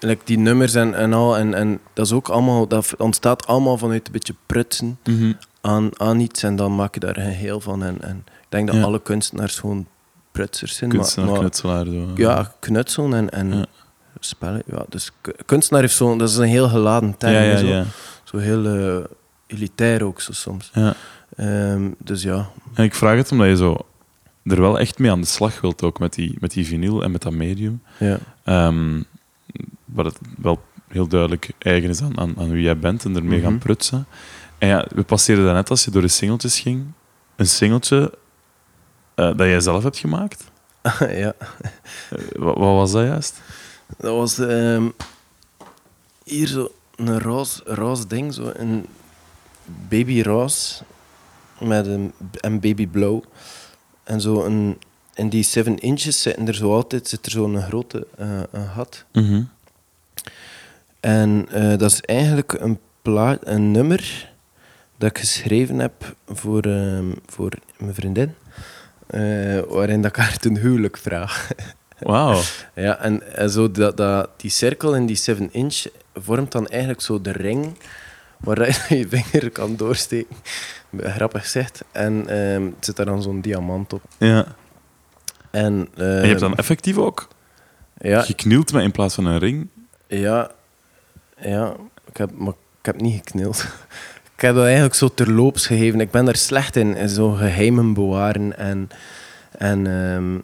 like die nummers en, en al. En, en dat is ook allemaal, dat ontstaat allemaal vanuit een beetje prutsen Mhm. aan, aan iets en dan maak je daar een geheel van. En, en ik denk dat Ja. alle kunstenaars gewoon prutsers zijn. Kunstenaar, maar, maar- knutselaar. Zo. ja, knutselen en, en Ja. spellen. Ja, dus ku- kunstenaar heeft zo'n, dat is een heel geladen term. ja, hè, ja, zo, zo heel eh, elitair ook zo soms. ja. Ehm, dus ja, En ik vraag het omdat je zo er wel echt mee aan de slag wilt, ook met die, met die vinyl en met dat medium. ja. Ehm, wat het wel heel duidelijk eigen is aan, aan, aan wie jij bent en ermee gaan Mhm. prutsen. En ja, we passeerden daarnet als je door de singeltjes ging, een singeltje eh, dat jij zelf hebt gemaakt. ja. Eh, wat, was dat juist? Dat was ehm, hier zo een roze, roze ding, zo een baby roze met een, en baby blauw. En zo een, in die 7 inches zitten er zo altijd zit er zo'n grote eh, een gat. Mhm. En dat is eigenlijk een, plaat, een nummer dat ik geschreven heb voor, ehm, voor mijn vriendin. Eh, waarin dat ik haar ten huwelijk vraag. Wauw. Ja, en, en zo dat, dat, die cirkel in die 7 inch vormt dan eigenlijk zo de ring waar je je vinger kan doorsteken. Grappig gezegd. En ehm het zit daar dan zo'n diamant op. Ja. En, En je hebt dan effectief ook ja, geknield met in plaats van een ring. ja, ja ik, heb, maar ik heb niet geknild. Ik heb dat eigenlijk zo terloops gegeven. Ik ben daar slecht in, in zo geheimen bewaren. En, en, ehm,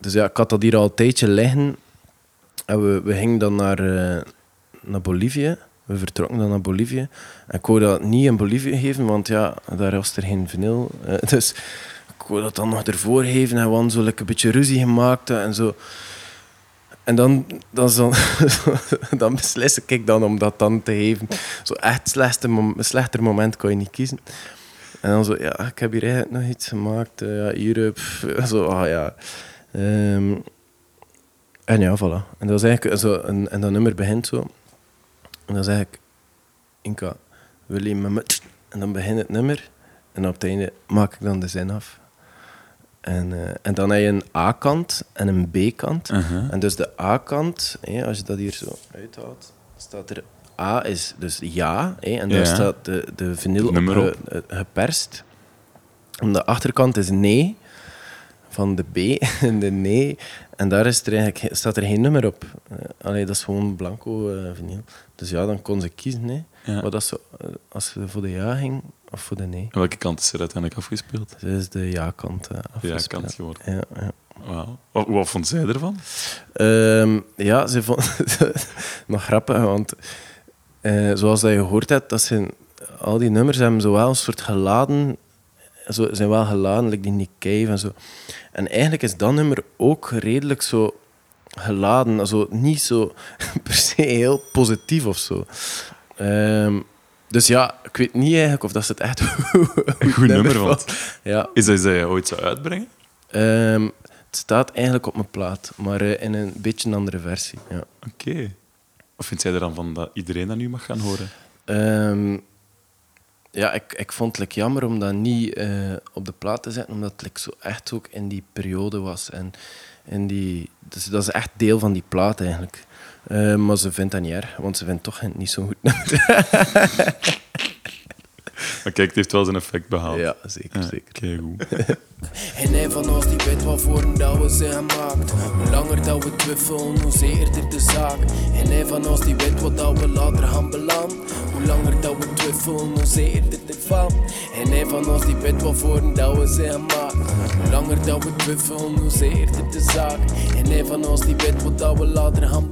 dus ja, ik had dat hier al een tijdje liggen. En we, we gingen dan naar, eh, naar Bolivie. We vertrokken dan naar Bolivie. En ik wou dat niet in Bolivie geven, want ja, daar was er geen vinyl. Eh, dus ik wou dat dan nog ervoor geven. En we hadden zo lekker een beetje ruzie gemaakt en zo. En dan, dan, dan, beslis ik dan om dat dan te geven. Zo echt slechtste mom- slechter moment kan je niet kiezen. En dan zo, ja, ik heb hier nog iets gemaakt. eh, ja, hier, eh, zo, ah ja. Ehm, en ja, voilà. En dat is eigenlijk zo, en, en dat nummer begint zo. En dan zeg ik, Inka, wil je me... En dan begint het nummer. En op het einde maak ik dan de zin af. En, eh, en dan heb je een A-kant en een B-kant. Uh-huh. En dus de A-kant, als je dat hier zo uithaalt, staat er A is dus ja, en daar Ja. staat de, de vinyl op, Nummer op. ge- eh, geperst. En de achterkant is nee, van de B en de nee. En daar is er eigenlijk, ge- staat er geen nummer op. Eh, allee, dat is gewoon blanco eh, vinyl. Dus ja, dan kon ze kiezen. Hè. Ja. Maar dat zo, als ze voor de ja ging, of voor de nee. En welke kant is er uiteindelijk afgespeeld? Dus is de ja-kant eh, De afgespeeld. ja-kant geworden. Ja, ja. Wauw. Wat, vond zij ervan? Ehm, ja, ze vond nog grappig, want eh, zoals dat je gehoord hebt, dat zijn, al die nummers hebben zo wel een soort geladen, zo, zijn wel geladen, like die Nick Cave en zo. En eigenlijk is dat nummer ook redelijk zo geladen, also niet zo per se heel positief of zo. Ehm, dus ja, ik weet niet eigenlijk of dat ze het echt Een goed nummer vond. Ja, Is dat je ooit zou uitbrengen? Ehm, het staat eigenlijk op mijn plaat, maar eh, in een beetje een andere versie. Ja. Oké. Of vindt zij er dan van dat iedereen dat nu mag gaan horen? Ehm, ja, ik, ik vond het like, jammer om dat niet eh, op de plaat te zetten, omdat het like, zo echt ook in die periode was. En in die, dus dat is echt deel van die plaat eigenlijk. Eh, maar ze vindt dat niet erg, want ze vindt toch niet zo goed. Maar kijk, het heeft wel zijn effect behaald. ja, zeker, Ja, zeker. Oké, goed. En een van ons die weet waarvoor dat we zijn gemaakt. Hoe langer dat we twijfelen, hoe zekerder de zaak. En een van ons die weet wat dat we later gaan belanden. Hoe langer dat we twijfelen, hoe zeer dit ervan. En een van ons die weet wat voor dat we zijn maken. Hoe langer dat we twijfelen, hoe zeer dit de zaak. En een van ons die weet wat dat we later gaan.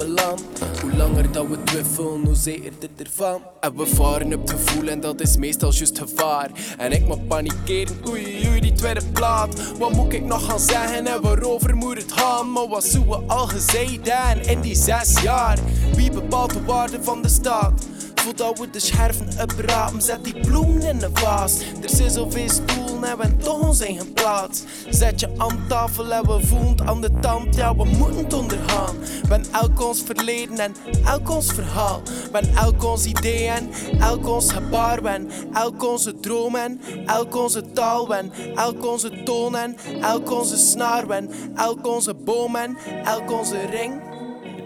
Hoe langer dat we twijfelen, hoe zeer dit ervan. En we varen op het gevoel en dat is meestal juist gevaar. En ik mag panikeren, oei oei die tweede plaat. Wat moet ik nog gaan zeggen en waarover moet het gaan? Maar wat we al gezegd hebben in die zes jaar? Wie bepaalt de waarde van de staat? We de scherven oprapen, zet die bloemen in de vaas. Er zijn zoveel stoelen en we toch ons eigen plaats. Zet je aan tafel en we voelen aan de tand, ja we moeten het ondergaan. Ben elk ons verleden en elk ons verhaal. Ben elk ons idee en elk ons gebaar. Ben elk onze droom en elk onze taal. Ben elk onze toon en elk onze snaar. Ben elk onze boom en elk onze ring.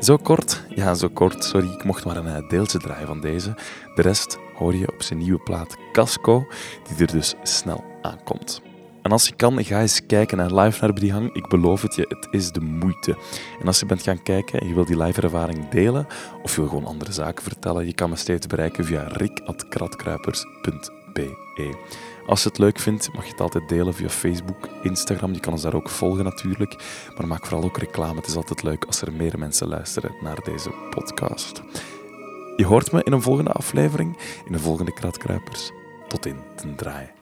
Zo kort, ja zo kort, sorry, ik mocht maar een deeltje draaien van deze. De rest hoor je op zijn nieuwe plaat Casco, die er dus snel aankomt. En als je kan, ga eens kijken naar live naar Brihang. Ik beloof het je, het is de moeite. En als je bent gaan kijken en je wil die live ervaring delen, of je wil gewoon andere zaken vertellen, je kan me steeds bereiken via rik.kratkruipers.be. Als je het leuk vindt, mag je het altijd delen via Facebook, Instagram. Je kan ons daar ook volgen natuurlijk. Maar maak vooral ook reclame. Het is altijd leuk als er meer mensen luisteren naar deze podcast. Je hoort me in een volgende aflevering, in de volgende Kratkruipers. Tot in ten draai.